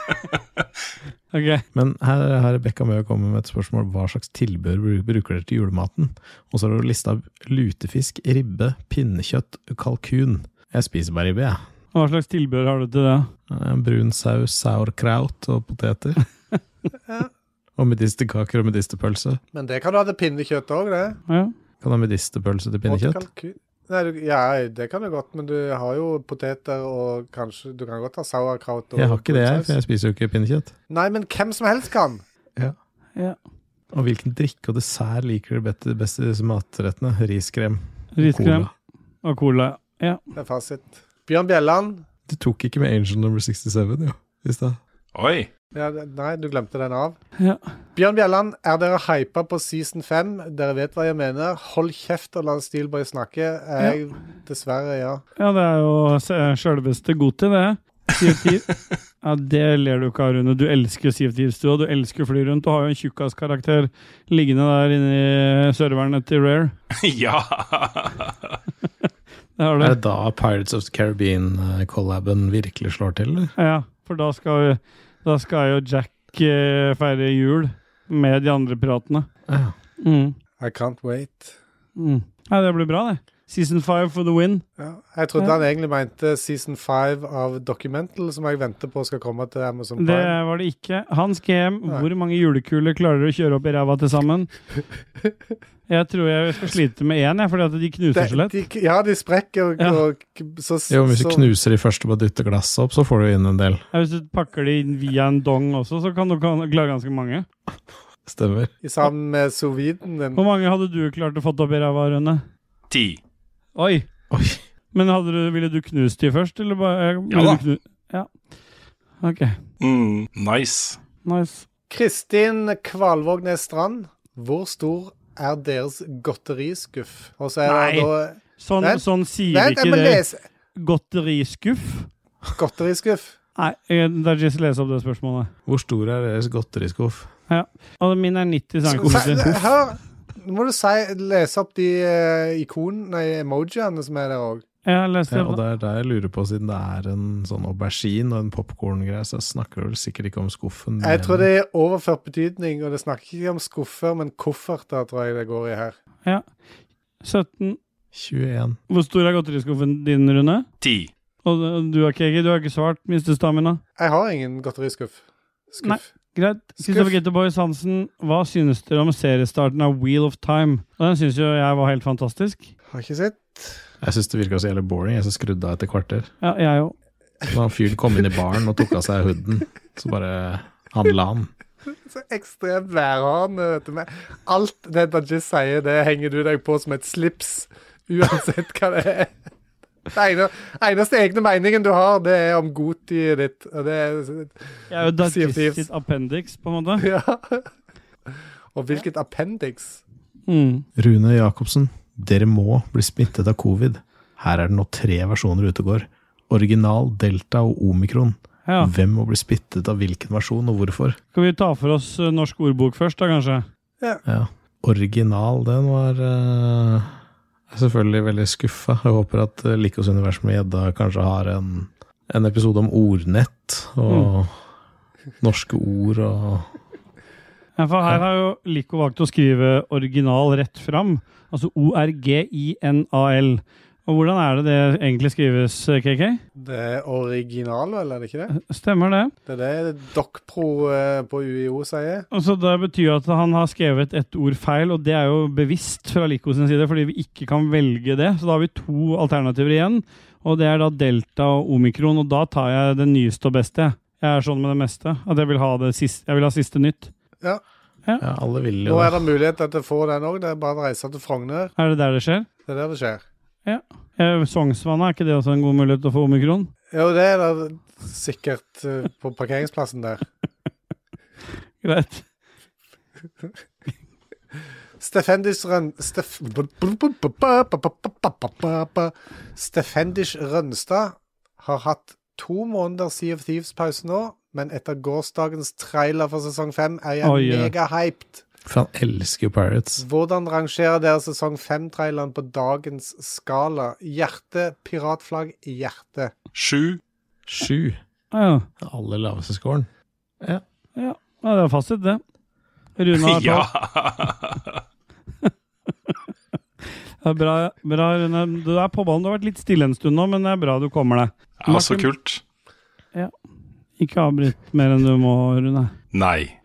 ok. Men her har Rebekka Mø kommet med et spørsmål. Hva slags tilbehør bruker dere til julematen? Og så har du lista lutefisk, ribbe, pinnekjøtt, kalkun. Jeg spiser bare ribbe, jeg. Hva slags tilbehør har du til det? Eh, Brun saus, sauerkraut og poteter. Og medisterkaker og medisterpølse. Men det kan du ha til pinnekjøtt òg, det. Ja. Kan du ha medisterpølse til Og til pinnekjøtt? Nei, du, ja, det kan du godt, men du har jo poteter og kanskje Du kan godt ha sauerkraut og Jeg har ikke det, jeg, for jeg spiser jo ikke pinnekjøtt. Nei, men hvem som helst kan. ja. Og hvilken drikke og dessert liker du best- best i disse matrettene? Riskrem. Riskrem Cola. og cola. Ja. Det er fasit. Bjørn Bjelland. Du tok ikke med Angel number 67, jo, i stad. Oi. Ja, nei, du glemte den av. Ja. Bjørn Bjelland, er dere hypa på season 5? Dere vet hva jeg mener. Hold kjeft og la Steelboy snakke. Jeg, Dessverre, ja. ja, det er jo sjølveste Goti, det. Sea. Ja, det ler du ikke av, Rune. Du elsker Siv Thieves, du, elsker å fly rundt. Du har jo en tjukkaskarakter liggende der inne i serverne til Rare. ja. Det har du. Er det da Pirates of the Caribbean-collaben virkelig slår til. Ja, for da skal, vi- da skal jo Jack eh, feire jul med de andre piratene. Ja. Mm. I can't wait. Mm. Ja, det blir bra, det. Season five for the win. Ja. Jeg trodde Ja. han egentlig mente season 5 av Documental, som jeg venter på skal komme til Amazon Prime. Det var det ikke. Hans GM, Nei. hvor mange julekuler klarer du å kjøre opp i ræva til sammen? Jeg tror jeg skal slite med én, fordi at de knuser så lett. De, ja, de sprekker og, Ja. og så, Jo, hvis du knuser de først og bare dytter glasset opp, så får du inn en del. Ja, hvis du pakker de inn via en dong også, så kan du klare ganske mange. Stemmer. Sammen med soviden din. Hvor mange hadde du klart å få opp i ræva, Rune? Ti. Oi! Oi. Men hadde du, ville du knust de først, eller bare Ja da. knu- Ja. Ok, Mm, nice. nice. Kristin Kvalvågnes Strand, hvor stor er deres godteriskuff? Og så er Nei. det da Sånn, Vent, sånn sier Vent, jeg ikke må det. lese Godteriskuff? Godteriskuff. Nei, eh, Dajis les opp det spørsmålet. Hvor stor er deres godteriskuff? Ja. Og min er 90 Så- cm. Hør, nå må du si, lese opp de uh, ikon, nei, emojiene som er der òg. Ja, Ja, og det er det jeg lurer på, siden det er en sånn aubergine og en popkorngreie, så snakker du vel sikkert ikke om skuffen. Jeg tror det er overført betydning, og det snakker ikke om skuffer, men kofferter, tror jeg det går i her. Ja. 17. 21. Hvor stor er godteriskuffen din, Rune? 10. Og du har ikke, du har ikke svart, Mr. Stamina. Jeg har ingen godteriskuff. Skuff. Nei. Greit. Kristoffer Getterboys Hansen, hva synes dere om seriestarten av Wheel of Time? Og Den syns jo jeg var helt fantastisk. Har ikke sett. Jeg syns det virka så jævlig boring, jeg så skrudde av etter kvarter. Ja, jeg òg. Da han fyren kom inn i baren og tok av seg hooden, så bare handla han. Så ekstremt værhane, vet du. Alt det Dajis sier, det henger du deg på som et slips, uansett hva det er. Det ene, eneste egne meningen du har, det er om godtiet ditt. Og det er Jeg er jo of sitt appendix, på en måte. Ja. Og hvilket appendix. Mm. Rune Jacobsen, dere må bli smittet av covid. Her er det nå tre versjoner ute og går. Original, delta og omikron. Ja. Hvem må bli spyttet av hvilken versjon, og hvorfor? Skal vi ta for oss eh, norsk ordbok først, da, kanskje? Ja. Original, den var er selvfølgelig veldig skuffa. Jeg håper at uh, Likos univers med gjedda kanskje har en, en episode om ordnett og norske ord og Ja, for her har jo Lico valgt å skrive original rett fram. Altså O-R-G-I-N-A-L. Og hvordan er det det egentlig skrives, eh, KK? Det er original, vel, er det ikke det? Stemmer det. Det er det DocPro eh, på UiO sier. Og så Det betyr at han har skrevet et ord feil, og det er jo bevisst fra Lico sin side, fordi vi ikke kan velge det. Så da har vi to alternativer igjen, og det er da delta og omikron. Og da tar jeg det nyeste og beste. jeg. Jeg er sånn med det meste. At jeg vil ha, det siste, jeg vil ha siste nytt. Ja. Ja. Ja, alle vil Nå er det. det mulighet til å få den òg. Det er bare å reise til Frogner. Er det der det skjer? Det er der det skjer. Ja. Eh, Sognsvannet, er ikke det også en god mulighet til å få omikron? Jo, det er det sikkert eh, på parkeringsplassen der. Greit. Stefendish Røn... Stef... Stefendis Rønstad har hatt to måneder Sea of Thieves-pause nå, men etter gårsdagens trailer for sesong fem er jeg megahyped. For han elsker jo Pirates. Hvordan rangerer dere sesong fem-traileren på dagens skala? Hjerte, piratflagg, hjerte. Sju. Sju. Ja. Aller laveste scoren. Ja. ja. ja det er fasit, det. Rune har på Det Ja, bra, bra, Rune. Du er på ballen. Du har vært litt stille en stund nå, men det er bra du kommer deg. ja, så kult. Ja. Ikke avbryt mer enn du må, Rune. Nei.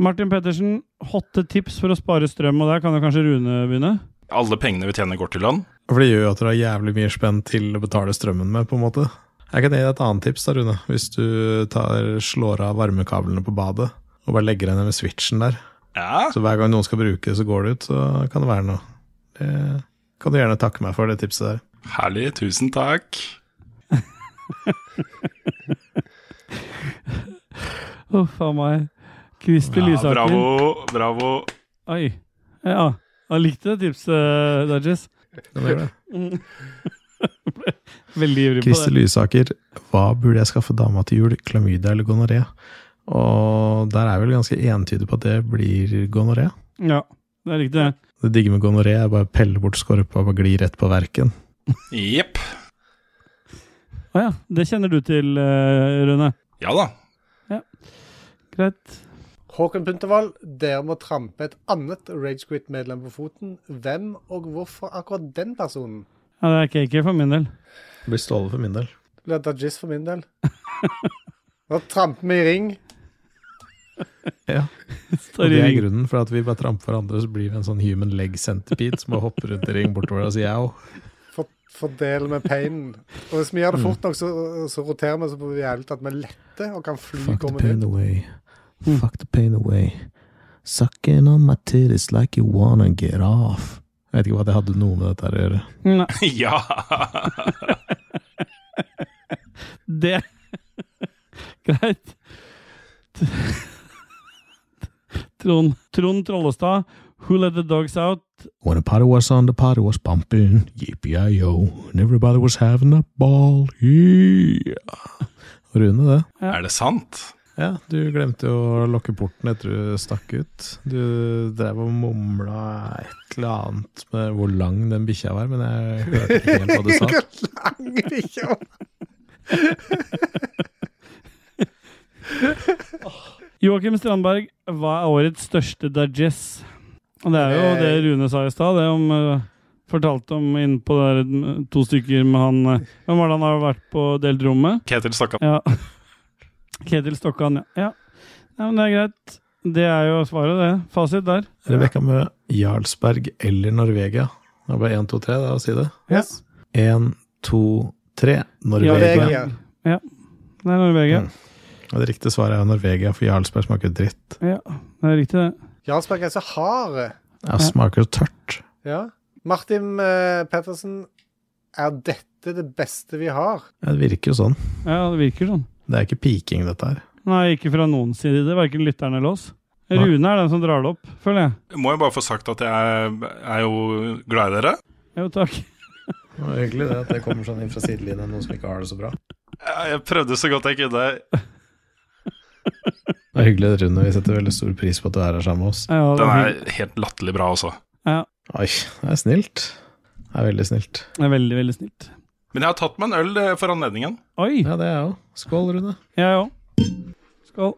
Martin Pettersen, hotte tips for å spare strøm, og der kan jo kanskje Rune begynne? Alle pengene vi tjener, går til land. For det gjør jo at du har jævlig mye spenn til å betale strømmen med, på en måte. Jeg kan gi deg et annet tips, da, Rune. Hvis du tar, slår av varmekablene på badet, og bare legger deg ned med switchen der. Ja. Så hver gang noen skal bruke det, så går det ut, så kan det være noe. Det kan du gjerne takke meg for, det tipset der. Herlig. Tusen takk. Uff a meg. Christer Ja, Lysaker. bravo. Bravo. Oi. Ja. Han likte det tipset, Dodges. Gjøre det? Veldig ivrig på det Kristi Lysaker, hva burde jeg skaffe dama til jul? Klamydia eller gonoré? Og der er jeg vel ganske entydig på at det blir gonoré. Ja, det er riktig, det. Det digge med gonoré er bare å pelle bort skorpa og bare gli rett på verken. Jepp. Å ja. Det kjenner du til, eh, Rune? Ja da. Ja. Greit. Håkon Puntervold, dere må trampe et annet Ragequit-medlem på foten. Hvem og hvorfor akkurat den personen? Ja, det er KK for min del. Det blir Ståle for min del. Det blir Dajis for min del. Nå tramper vi i ring. Ja. Og det er grunnen for at vi bare tramper hverandre, så blir vi en sånn human leg centipede som bare hopper rundt i ring bortover og sier au. For, fordele med painen. Og hvis vi gjør det fort nok, så, så roterer vi så på jævlig at vi er lette og kan fly Fuck the pain ned. Away. Fuck the pain away. Sucking on my titties like you wanna get off. Jeg vet ikke hva det hadde noe med dette å gjøre. Ja. det Greit. Trond, Trond Trollestad, Who Let The Dogs Out. When the party was on, the party was pumping. Yippee-yo. And everybody was having a ball. Yeah. Rune, det. Ja. Er det sant? Ja, du glemte jo å lukke porten etter du stakk ut. Du drev og mumla et eller annet med hvor lang den bikkja var, men jeg hørte ikke helt hva du sa. Hvor lang bikkja var. Joakim Strandberg, hva er årets største digest? Det er jo det Rune sa i stad, det om eh, Fortalte om innpå der eh, to stykker med han eh, Hvem var det han har vært på delt rom med? Ketil Stokkan. Ja. Ketil Stokkan, ja. ja. Ja, men det er greit. Det er jo svaret, det. Fasit der. Rebekka med Jarlsberg eller Norvegia. Det er bare én, to, tre, da, å si det. Yes. Én, to, tre. Norvegia. Norvegia. Ja. Det er Norvegia. Mm. Og det riktige svaret er Norvegia, for Jarlsberg smaker dritt. Ja, det er riktig, det. Jarlsberg er så hard. Ja, smaker tørt. Ja. Martin uh, Pettersen, er dette det beste vi har? Ja, det virker jo sånn. Ja, det virker sånn. Det er ikke piking, dette her. Nei, ikke fra noen side, verken lytteren eller oss. Rune er den som drar det opp, føler jeg. Må jeg bare få sagt at jeg er jo glad i dere. Jo, takk. Det var hyggelig det at det kommer sånn inn fra sidelinjen, noen som ikke har det så bra. Jeg prøvde så godt jeg kunne. Det er hyggelig, Rune. Vi setter veldig stor pris på at du er her sammen med oss. Ja, det Den er er helt latterlig bra også. Ja, Oi, det er snilt. Det er veldig snilt. det er veldig, veldig snilt. Men jeg har tatt meg en øl eh, for anledningen. Oi! Ja, det er jeg òg. Skål, Rune. Jeg òg. Skål.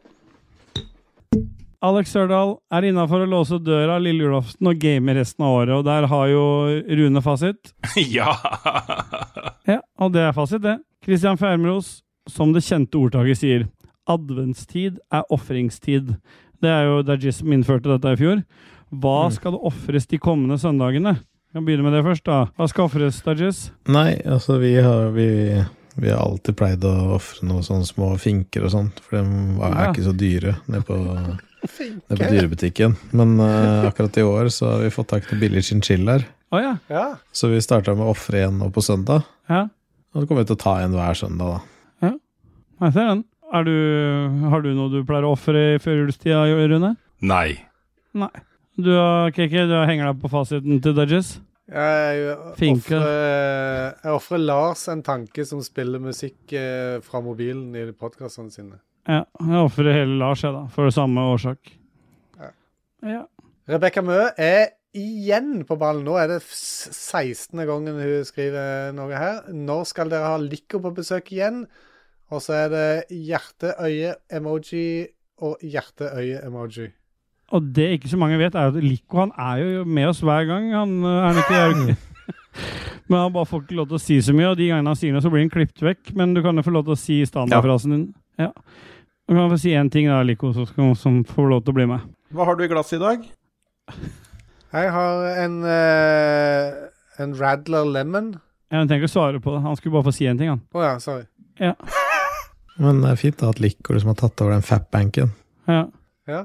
Alex Sørdal er innafor å låse døra lille julaften og game resten av året, og der har jo Rune fasit. ja! Ja, og det er fasit, det. Christian Fjermeros, som det kjente ordtaket sier, adventstid er ofringstid. Det er jo Dajis som innførte dette i fjor. Hva Mm. skal det ofres de kommende søndagene? Jeg kan begynne med det først, da. Hva skal ofres, Dajus? Nei, altså vi har, vi, vi har alltid pleid å ofre noen sånne små finker og sånt, for de er Ja. ikke så dyre nede på, nede på dyrebutikken. Men uh, akkurat i år så har vi fått tak i noen billige chinchillaer, Oh, ja. Ja. så vi starta med å ofre en nå på søndag. ja. Og så kommer vi til å ta en hver søndag, da. Ja. Jeg ser den. Er du, har du noe du pleier å ofre i førjulstida, Rune? Nei. Nei. Du KK, du henger deg på fasiten til Dudges? Jeg ofrer- Lars en tanke som spiller musikk eh, fra mobilen i podkastene sine. Ja, jeg ofrer hele Lars, jeg, da, for samme årsak. Ja. Ja. Rebekka Mø er igjen på ballen. Nå er det 16. gangen hun skriver noe her. Når skal dere ha Lico på besøk igjen? Og så er det hjerte-øye-emoji og hjerte-øye-emoji. Og det ikke så mange vet, er at Lico han er jo med oss hver gang. Han øh, er han ikke. Men han bare får ikke lov til å si så mye, og de gangene han sier noe, så blir han klippet vekk. Men du kan jo få lov til å si standardfrasen din. Ja. Du kan få si én ting, da, Lico, så skal- som får lov til å bli med. Hva har du i glasset i dag? Jeg har en, uh, en Radler Lemon. Jeg trenger ikke å svare på det. Han skulle bare få si én ting, han. Å ja, sorry. Ja. Men det er fint da at Lico liksom har tatt over den fat-banken. ja. Ja.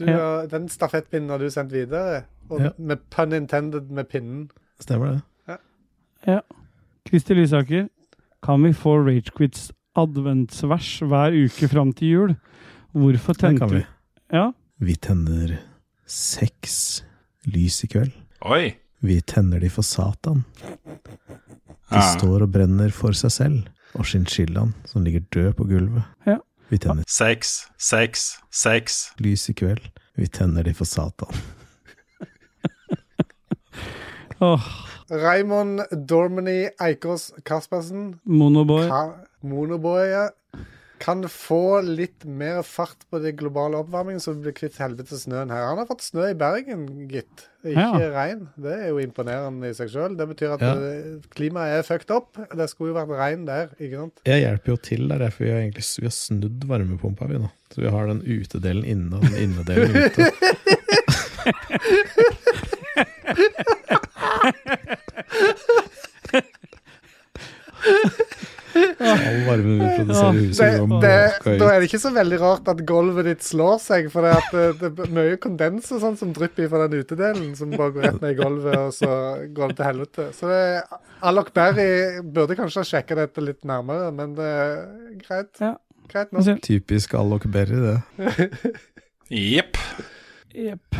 Du, Ja. Den stafettpinnen har du sendt videre, og Ja. med pun intended med pinnen. Stemmer det? ja. Kristi Lysaker, kan vi få Ragequits adventsvers hver uke fram til jul? Hvorfor tenker vi. Ja. Vi tenner seks lys i kveld. Oi. Vi tenner de for Satan. De Ja. står og brenner for seg selv og chinchillaen som ligger død på gulvet. Ja. Vi tenner Sex, sex, sex. lys i kveld. Vi tenner de for Satan. oh. Raymond Dormany Eikås Kaspersen. Monoboy. Ka Monoboy, ja. Kan få litt mer fart på det globale oppvarmingen, så vi blir kvitt helvete snøen her. Han har fått snø i Bergen, gitt. Ikke Ja. regn. Det er jo imponerende i seg sjøl. Det betyr at Ja. eh, klimaet er fucked up. Det skulle jo vært regn der, ikke sant? Jeg hjelper jo til der, for vi har egentlig vi har snudd varmepumpa, vi nå. Så vi har den utedelen inne og den innedelen ute. All varmen vi produserer i huset, Det, det, da er det ikke så veldig rart at gulvet ditt slår seg, for det, at det, det er mye kondens og sånn som drypper fra den utedelen, som bare går rett ned i gulvet, og så går det til helvete. Så det, Alok Berry burde kanskje ha sjekka dette litt nærmere, men det er greit. Ja. Greit nok. Typisk Alok Berry, det. Jepp. Jepp.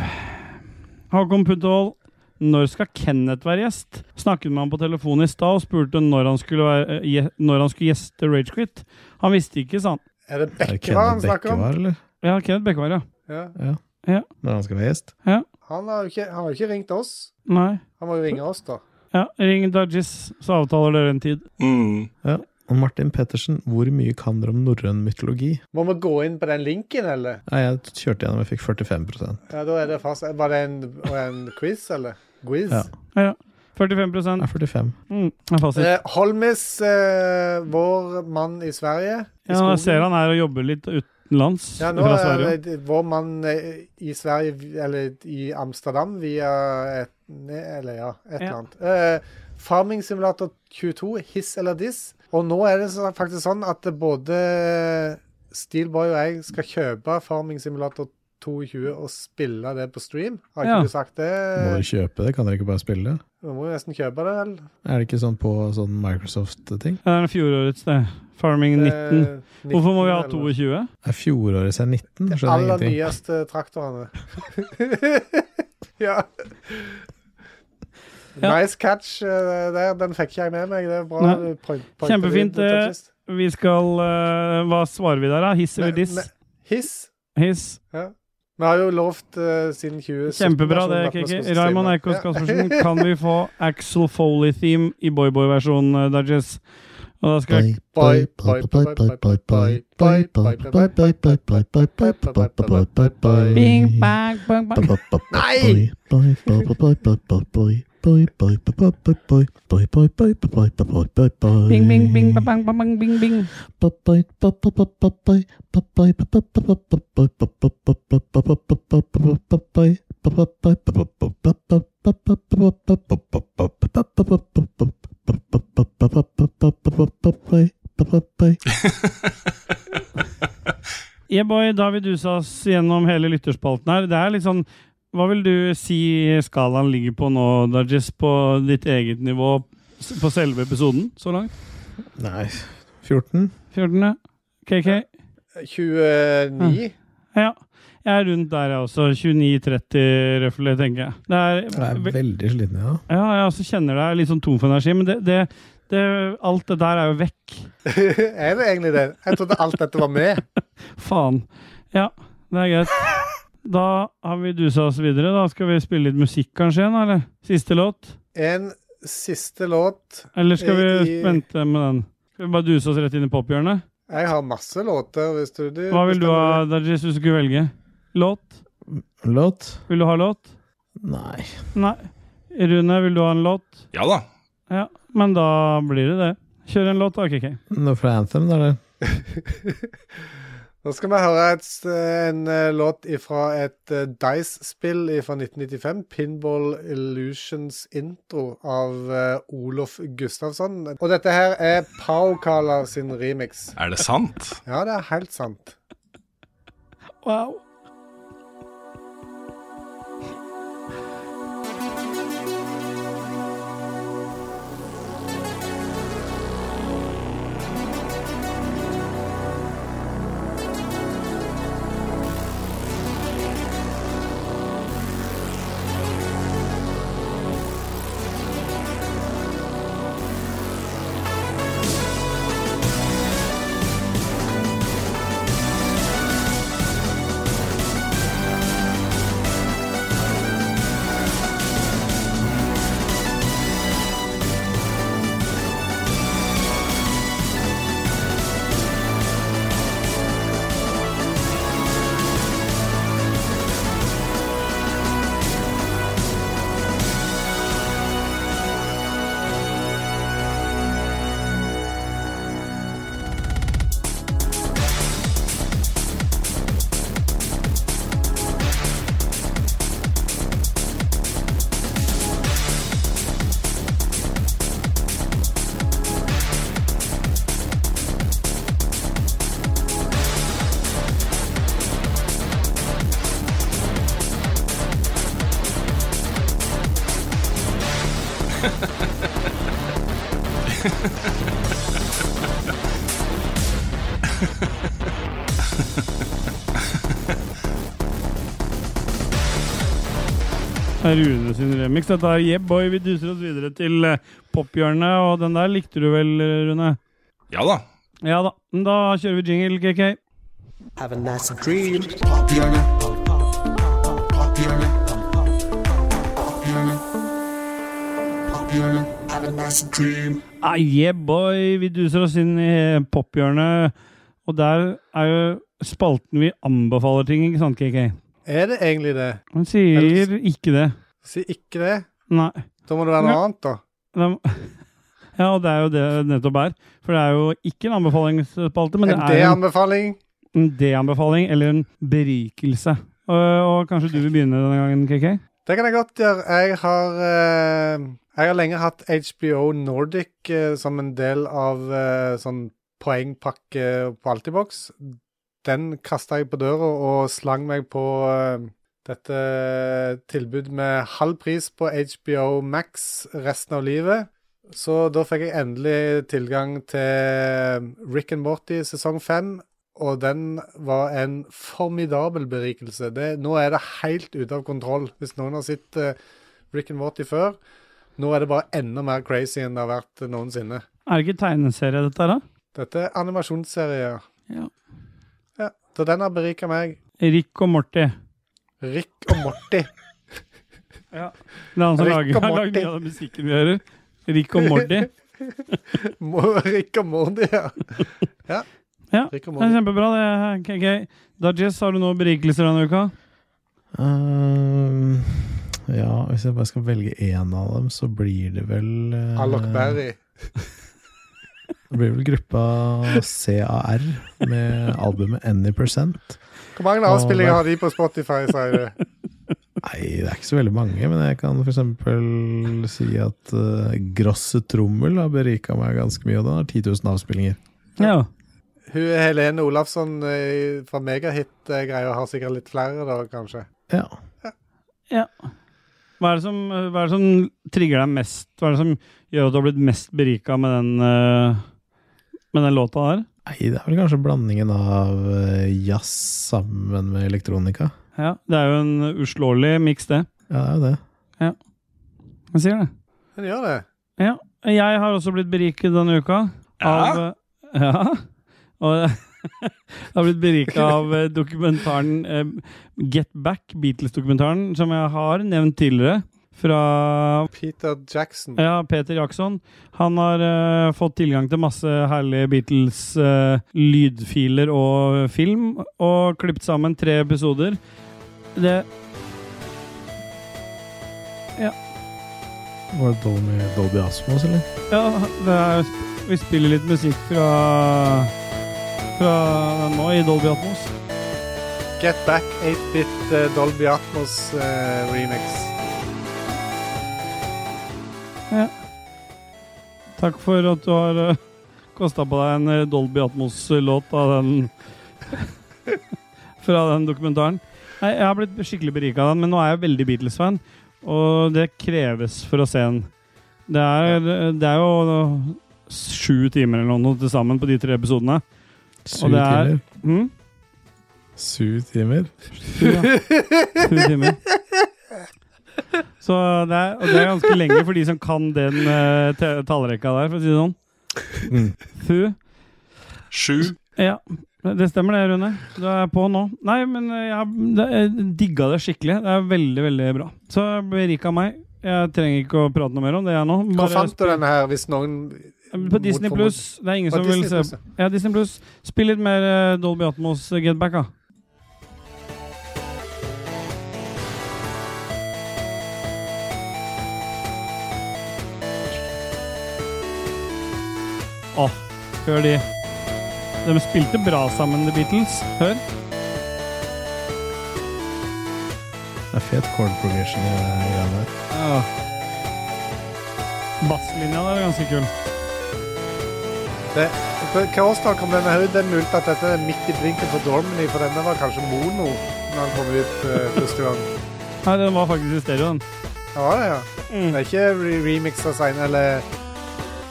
Håkon Puttvold, når skal Kenneth være gjest? Snakket med han på telefonen i stad og spurte når han skulle, være, eh, når han skulle gjeste Ragequit. Han visste ikke, sa han. Er det det Bekkevar han snakker om? Eller? Ja, Kenneth Bekkevar, ja. Ja. Ja. Ja. Når han skal være gjest? ja. Han har jo ikke, han har ikke ringt oss. Nei. Han må jo ringe oss, da. Ja, ring Dajis, så avtaler dere en tid. Mm. Ja. Og Martin Pettersen, hvor mye kan dere om norrøn mytologi? Må vi gå inn på den linken, eller? Nei, jeg kjørte gjennom, jeg fikk 45% Ja, da er det fast. Var det en, en quiz, eller? Quiz? Ja. Ja, ja. 45 Ja, 45. mm, er fasit. Eh, Holmis, eh, vår mann i Sverige. i Ja, jeg ser han er og jobber litt utenlands Ja, nå fra er det vår mann eh, i Sverige, eller i Amsterdam, via et Eller ja, et Ja. eller annet. Eh, Farming Simulator 22, hiss eller diss. Og nå er det faktisk sånn at både Steelboy og jeg skal kjøpe Farming Simulator 22 og spille det på stream. Har ikke Ja. du sagt det? Må du kjøpe det? Kan dere ikke bare spille det? Vi må jo nesten kjøpe det, vel? Er det ikke sånn på sånn Microsoft-ting? Det er fjorårets, det. Farming 19. Eh, 19 Hvorfor må vi ha eller- 22? Er fjorårets er 19? De Skjønner aller nyeste traktorene. ja. Ja. Nice catch eh, der. Den fikk ikke jeg med meg. Det er bra. Point, point- Kjempefint. din, eh, Vi skal eh, Hva svarer vi der, da? Hiss eller diss? Hiss. Hiss. Ja. Vi har jo lovt uh, siden 2017 Kjempebra det, Kiki. Raymond Eikos Caspersen, kan vi få Axel Foley-theme i boy-boy-versjonen, Dudges? Og da skal jeg Nei! Bing, bing, bing, bang, bang, bang, bing, bing. Yeah, boy, da har vi dusa oss gjennom hele lytterspalten her. Det er litt sånn Hva vil du si skalaen ligger på nå, Dajis, på ditt eget nivå på selve episoden så langt? Nei 14? 14. ja. KK? 29? Ja. Jeg er rundt der, jeg også. 29-30 røffelig, tenker jeg. Det er, Jeg er veldig sliten ja. Ja, jeg også kjenner deg litt sånn tom for energi, men det, det, det, alt det der er jo vekk. Er det egentlig det? Jeg trodde alt dette var med. Faen. Ja, det er greit. Da har vi dusa oss videre. Da skal vi spille litt musikk kanskje igjen, eller? Siste låt? En siste låt. Eller skal vi i- vente med den? Skal vi bare duse oss rett inn i pophjørnet? Jeg har masse låter, hvis du, du Hva vil du ha, Dajis, hvis du skulle velge? Låt? Låt? Vil du ha låt? Nei. Nei. Rune, vil du ha en låt? Ja da. Ja, men da blir det det. Kjør en låt, da, KK. Noe fra Anthem, da, eller? det? Nå skal vi høre et, en eh, låt fra et eh, Dice-spill fra 1995. Pinball Illusions intro av eh, Olof Gustavsson. Og dette her er Pau-Kala sin remix. Er det sant? Ja, det er helt sant. Wow. Rune sin remix. Dette er Yeah Boy. Vi duser oss videre til eh, pophjørnet, og den der likte du vel, Rune? Ja da. Ja da. Men Da kjører vi jingle, KK. Have a nice dream. Have a nice dream. Ah, yeah, boy! Vi duser oss inn i pophjørnet, og der er jo spalten vi anbefaler ting, ikke sant, KK? Er det egentlig det? Han sier ikke det. Si ikke det. Nei. Da må det være noe Ja. annet, da. De, Ja, og det er jo det det nettopp er. For det er jo ikke en anbefalingsspalte, men det En er en, D-anbefaling. en D-anbefaling, eller en berikelse. Og, og kanskje du vil begynne denne gangen, KK? Det kan jeg godt gjøre. Jeg har, eh, jeg har lenge hatt HBO Nordic eh, som en del av eh, sånn poengpakke på Altibox. Den kasta jeg på døra og slang meg på dette tilbud med halv pris på HBO Max resten av livet. Så da fikk jeg endelig tilgang til Rick and Morty sesong fem. Og den var en formidabel berikelse. Det, nå er det helt ute av kontroll. Hvis noen har sett eh, Rick and Morty før, nå er det bare enda mer crazy enn det har vært noensinne. Er det ikke tegneserie, dette her, da? Dette er animasjonsserie. Ja. ja. Så den har berika meg. Rick og Morty. Rick og Morty. Ja. Det er han som Rick lager, mye av musikken vi hører. Rick og Morty. Rick og Morty, ja. ja. Ja, det er kjempebra. Det er gøy. Dodges, har du noen berikelser denne uka? Um, ja, hvis jeg bare skal velge én av dem, så blir det vel uh, Alok Berry. Det blir vel gruppa CAR med albumet Any Percent. Hvor mange avspillinger har de på Spotify, sier du? Nei, det er ikke så veldig mange, men jeg kan for eksempel si at uh, Grosse Trommel har berika meg ganske mye, og den har 10 000 avspillinger. Ja. Hun Helene Olafsson eh, fra Megahit-greia har sikkert litt flere, da, kanskje. Ja. ja. Hva er, det som, hva er det som trigger deg mest? Hva er det som gjør at du har blitt mest berika med den, eh, med den låta der? Nei, det er vel kanskje blandingen av eh, jazz sammen med elektronika. Ja, Det er jo en uslåelig miks, det. Ja, det er jo det. Ja. Jeg sier det. Men gjør det. Ja. Jeg har også blitt beriket denne uka. Av, eh, ja. Og jeg har blitt berika av eh, dokumentaren Get Back, Beatles-dokumentaren, som jeg har nevnt tidligere. Fra Peter Jackson. ja, Peter Jackson. Han har uh, fått tilgang til masse herlige Beatles-lydfiler og film, og klippet sammen tre episoder. Det Ja. Var det Dolby, Dolby Asmos, eller? Ja, det er, vi spiller litt musikk fra Fra den nå, i Dolby Atmos. Get Back 8-bit uh, Dolby Atmos eh, remix. Ja. Takk for at du har uh, kosta på deg en eh, Dolby Atmos-låt av den Fra den dokumentaren. Nei, Jeg har blitt skikkelig berika av den, men nå er jeg veldig Beatles-fan, og det kreves for å se den. Det er, det er jo sju timer eller noe til sammen på de tre episodene. Sju Og det er- timer? Hm? Syv timer? Ja. Sju timer. Så det er, og det er ganske lenge for de som kan den uh, tallrekka der, for å si det sånn. Mm. Fu. Sju. Ja, det stemmer det, Rune. Du er på nå. Nei, men jeg, jeg digga det skikkelig. Det er veldig, veldig bra. Så berika meg. Jeg trenger ikke å prate noe mer om det, jeg nå. Hvor fant du denne her, hvis noen På Disney Pluss. Det er ingen som vil se Ja, Disney Pluss. Spill litt mer eh, Dolby Atmos eh, Get Back, da. Å, hør de. De spilte bra sammen, The Beatles. Hør. Det er fet chord progression i det greiene der. Ja. Basslinja der er ganske kul. Det, på hva årstall kom denne ut? Det er mulig at dette er midt i blinken på Dormany, for denne var kanskje mono når den kom ut uh, første gang. Nei, den var faktisk i stereo, den. Ja, ja. Mm. Det er ikke re av sein, eller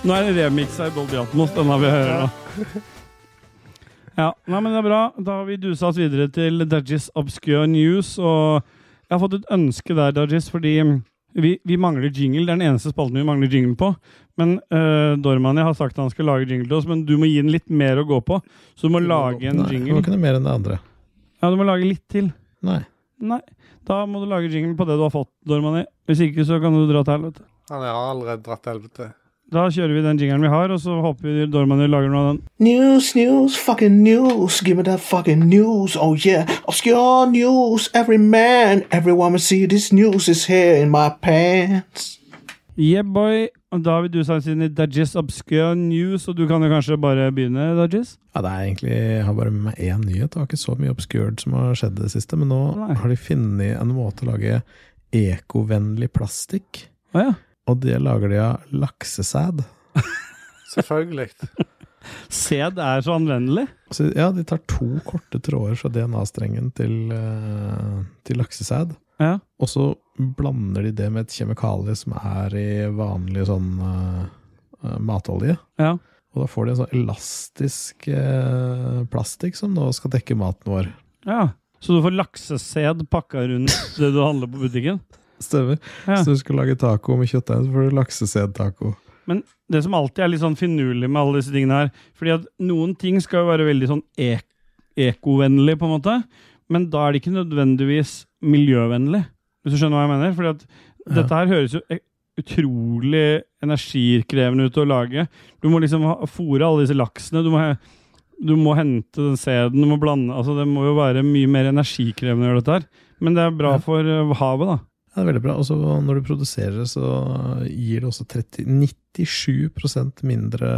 Nå er det remiksa i Dolby Atmos, den har vi hørt. Ja, nei, men det er bra. Da har vi dusa oss videre til Dudgies Obscure News, og jeg har fått et ønske der, Dudgies, fordi vi, vi mangler jingle. Det er den eneste spalten vi mangler jingle på. Men uh, Dormani har sagt at han skal lage jingle til oss, men du må gi den litt mer å gå på. Så du må lage en Nei, jingle. var ikke noe mer enn det andre. Ja, du må lage litt til. Nei. Nei. Da må du lage jingle på det du har fått, Dormani. Hvis ikke, så kan du dra til helvete. Han har allerede dratt til helvete. Da kjører vi den jingeren vi har, og så håper vi Dormani lager noe av den. News, news, fucking news. Give me that fucking news. Oh yeah, obscure news. Every man, everyone will see this news is here in my pants. Yeah, boy. Og da har vi du oss inn i Dajis Obscure News, og du kan jo kanskje bare begynne, Dajis? Ja, det er egentlig, Jeg har bare med meg én nyhet. Det var ikke så mye obscured som har skjedd det siste. Men nå Nei. har de funnet en måte å lage ekovennlig plastikk. Ah, ja. Og det lager de av laksesæd. Selvfølgelig. Sæd er så anvendelig. Så ja, de tar to korte tråder fra DNA-strengen til, eh, til laksesæd. Ja. Og så blander de det med et kjemikalie som er i vanlig sånn eh, matolje. Ja. Og da får de en sånn elastisk uh, plastikk som nå skal dekke maten vår. ja. Så du får laksesæd pakka rundt det du handler på butikken? Stemmer. Ja. Så du skal lage taco med kjøttdeig, så får du laksesedtaco. Men det som alltid er litt sånn finurlig med alle disse tingene her Fordi at noen ting skal jo være veldig sånn ek ekovennlig, på en måte. Men da er det ikke nødvendigvis miljøvennlig, hvis du skjønner hva jeg mener. Fordi at Ja. dette her høres jo e- utrolig energikrevende ut å lage. Du må liksom fòre alle disse laksene. Du må, du må hente den sæden, du må blande altså Det må jo være mye mer energikrevende å gjøre dette her. Men det er bra for eh, havet, da. Ja, det er veldig bra. Og så når du produserer så gir det også 30, 97% mindre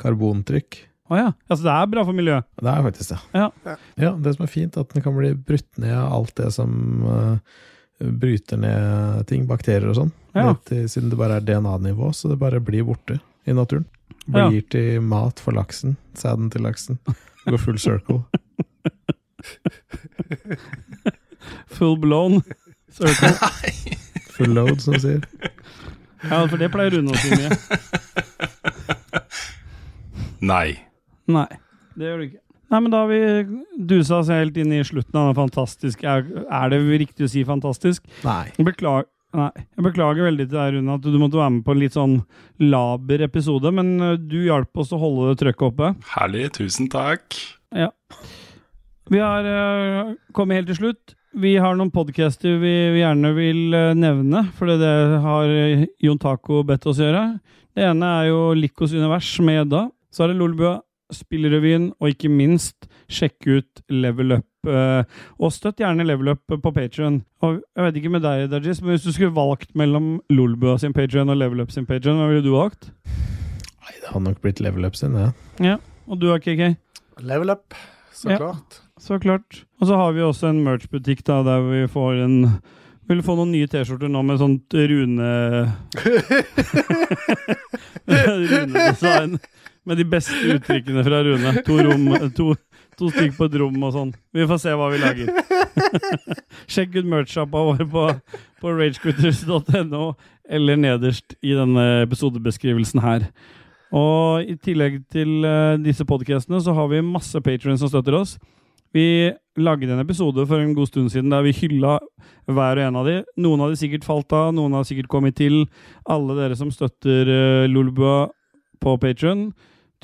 karbontrykk. Å ja. Altså, det er bra for miljøet. Det er faktisk det. Ja. Ja, det som er fint, er at den kan bli brutt ned av alt det som uh, bryter ned ting, bakterier og sånn. Ja. Til- Siden det bare er DNA-nivå, så det bare blir borte i naturen. Ja. Blir til mat for laksen. Sæden til laksen. Går full circle. Full blown circle. Full load, som de sier. Ja, for det pleier Rune å si mye. Nei. Nei, det gjør du ikke. Nei, men da har vi dusa oss helt inn i slutten av den fantastiske Er, er det riktig å si fantastisk? Nei. Beklager, nei. Jeg beklager veldig til deg, Rune, at du måtte være med på en litt sånn laber episode, men du hjalp oss å holde det trøkket oppe. Herlig. Tusen takk. Ja. Vi har uh, kommet helt til slutt. Vi har noen podcaster vi, vi gjerne vil øh, nevne, for det har øh, Jon Taco bedt oss gjøre. Det ene er jo Likos univers med Edda. Så er det Lolbua, Spillrevyen, og ikke minst sjekke ut Level Up. øh, og støtt gjerne Level Up på Patreon. Og jeg vet ikke med deg, Dajis, men hvis du skulle valgt mellom Lolbua sin Patreon og Level Up sin Patreon, hva ville du valgt? Nei, det hadde nok blitt level up sin, det. Ja, og du KK? Level up, så Ja. klart. Så klart. Og så har vi også en merch-butikk da, der vi får en vil få noen nye T-skjorter nå med sånt Rune Rune-design. Med de beste uttrykkene fra Rune. To, rom, to, to stykk på et rom og sånn. Vi får se hva vi lager. Sjekk ut merch-shoppa vår på, på ragequitters.no, eller nederst i denne episodebeskrivelsen her. Og i tillegg til eh, disse podcastene, så har vi masse patrions som støtter oss. Vi lagde en episode for en god stund siden der vi hylla hver og en av de. Noen av de sikkert falt av, noen har sikkert kommet til. Alle dere som støtter uh, Lolbua på Patron,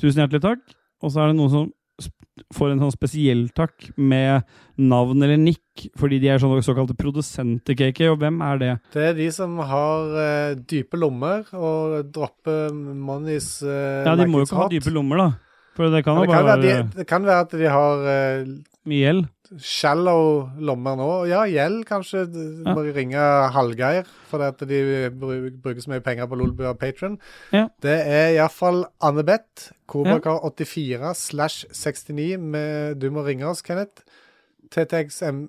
tusen hjertelig takk. Og så er det noen som får en sånn spesiell takk med navn eller nikk, fordi de er sånne såkalte produsenter, KK. Og hvem er det? Det er de som har uh, dype lommer og dropper monies uh, Ja, de må jo ikke ha dype lommer, da. Det kan det, kan være være de, det kan være at de har mye gjeld. shallow lommer nå. Ja, gjeld kanskje. Ja. må ringe Hallgeir fordi at de bru- bruker så mye penger på Lolbua Patron. Ja. Det er iallfall Annebeth, Kobrakar84 slash 69. Med, du må ringe oss, Kenneth. TTXM.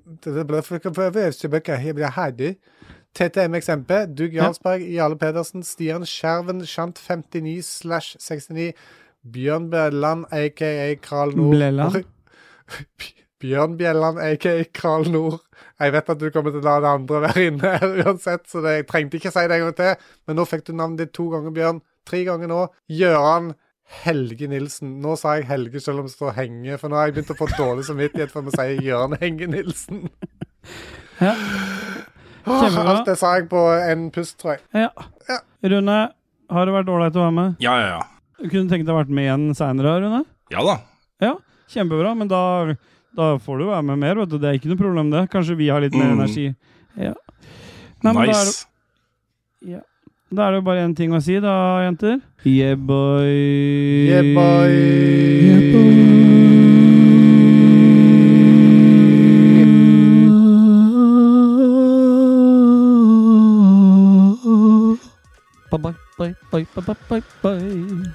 TTMXMP, Dug Jarlsberg, Jarle Pedersen, Stian Skjerven, Shant 59 slash 69, Bjørn Bjelland, aka Kral Nord. Bjelland? Bjørn Bjelland, aka Kral Nord. Jeg vet at du kommer til å la det andre være inne her uansett, så det, jeg trengte ikke si det en gang til. Men nå fikk du navnet ditt to ganger, Bjørn. Tre ganger nå. Gjøran Helge Nilsen. Nå sa jeg Helge selv om det står Henge, for nå har jeg begynt å få dårlig samvittighet for å si Jørn Henge Nilsen. Ja. Åh, Kjempebra. Alt det sa jeg på en pust, tror jeg. Ja. Rune, har det vært ålreit å være med? Ja, ja, ja. Du kunne tenkt deg å vært med igjen seinere, Rune? Ja da. Ja, kjempebra. Men da, da får du være med mer, vet du. Det er ikke noe problem, det. Kanskje vi har litt mer Mm. energi. Ja. Nei, men da er nice. det- Ja. Da er det jo bare én ting å si, da, jenter. Yeah, boy. Yeah, boy. Bye, bye, bye, bye, bye, bye, bye,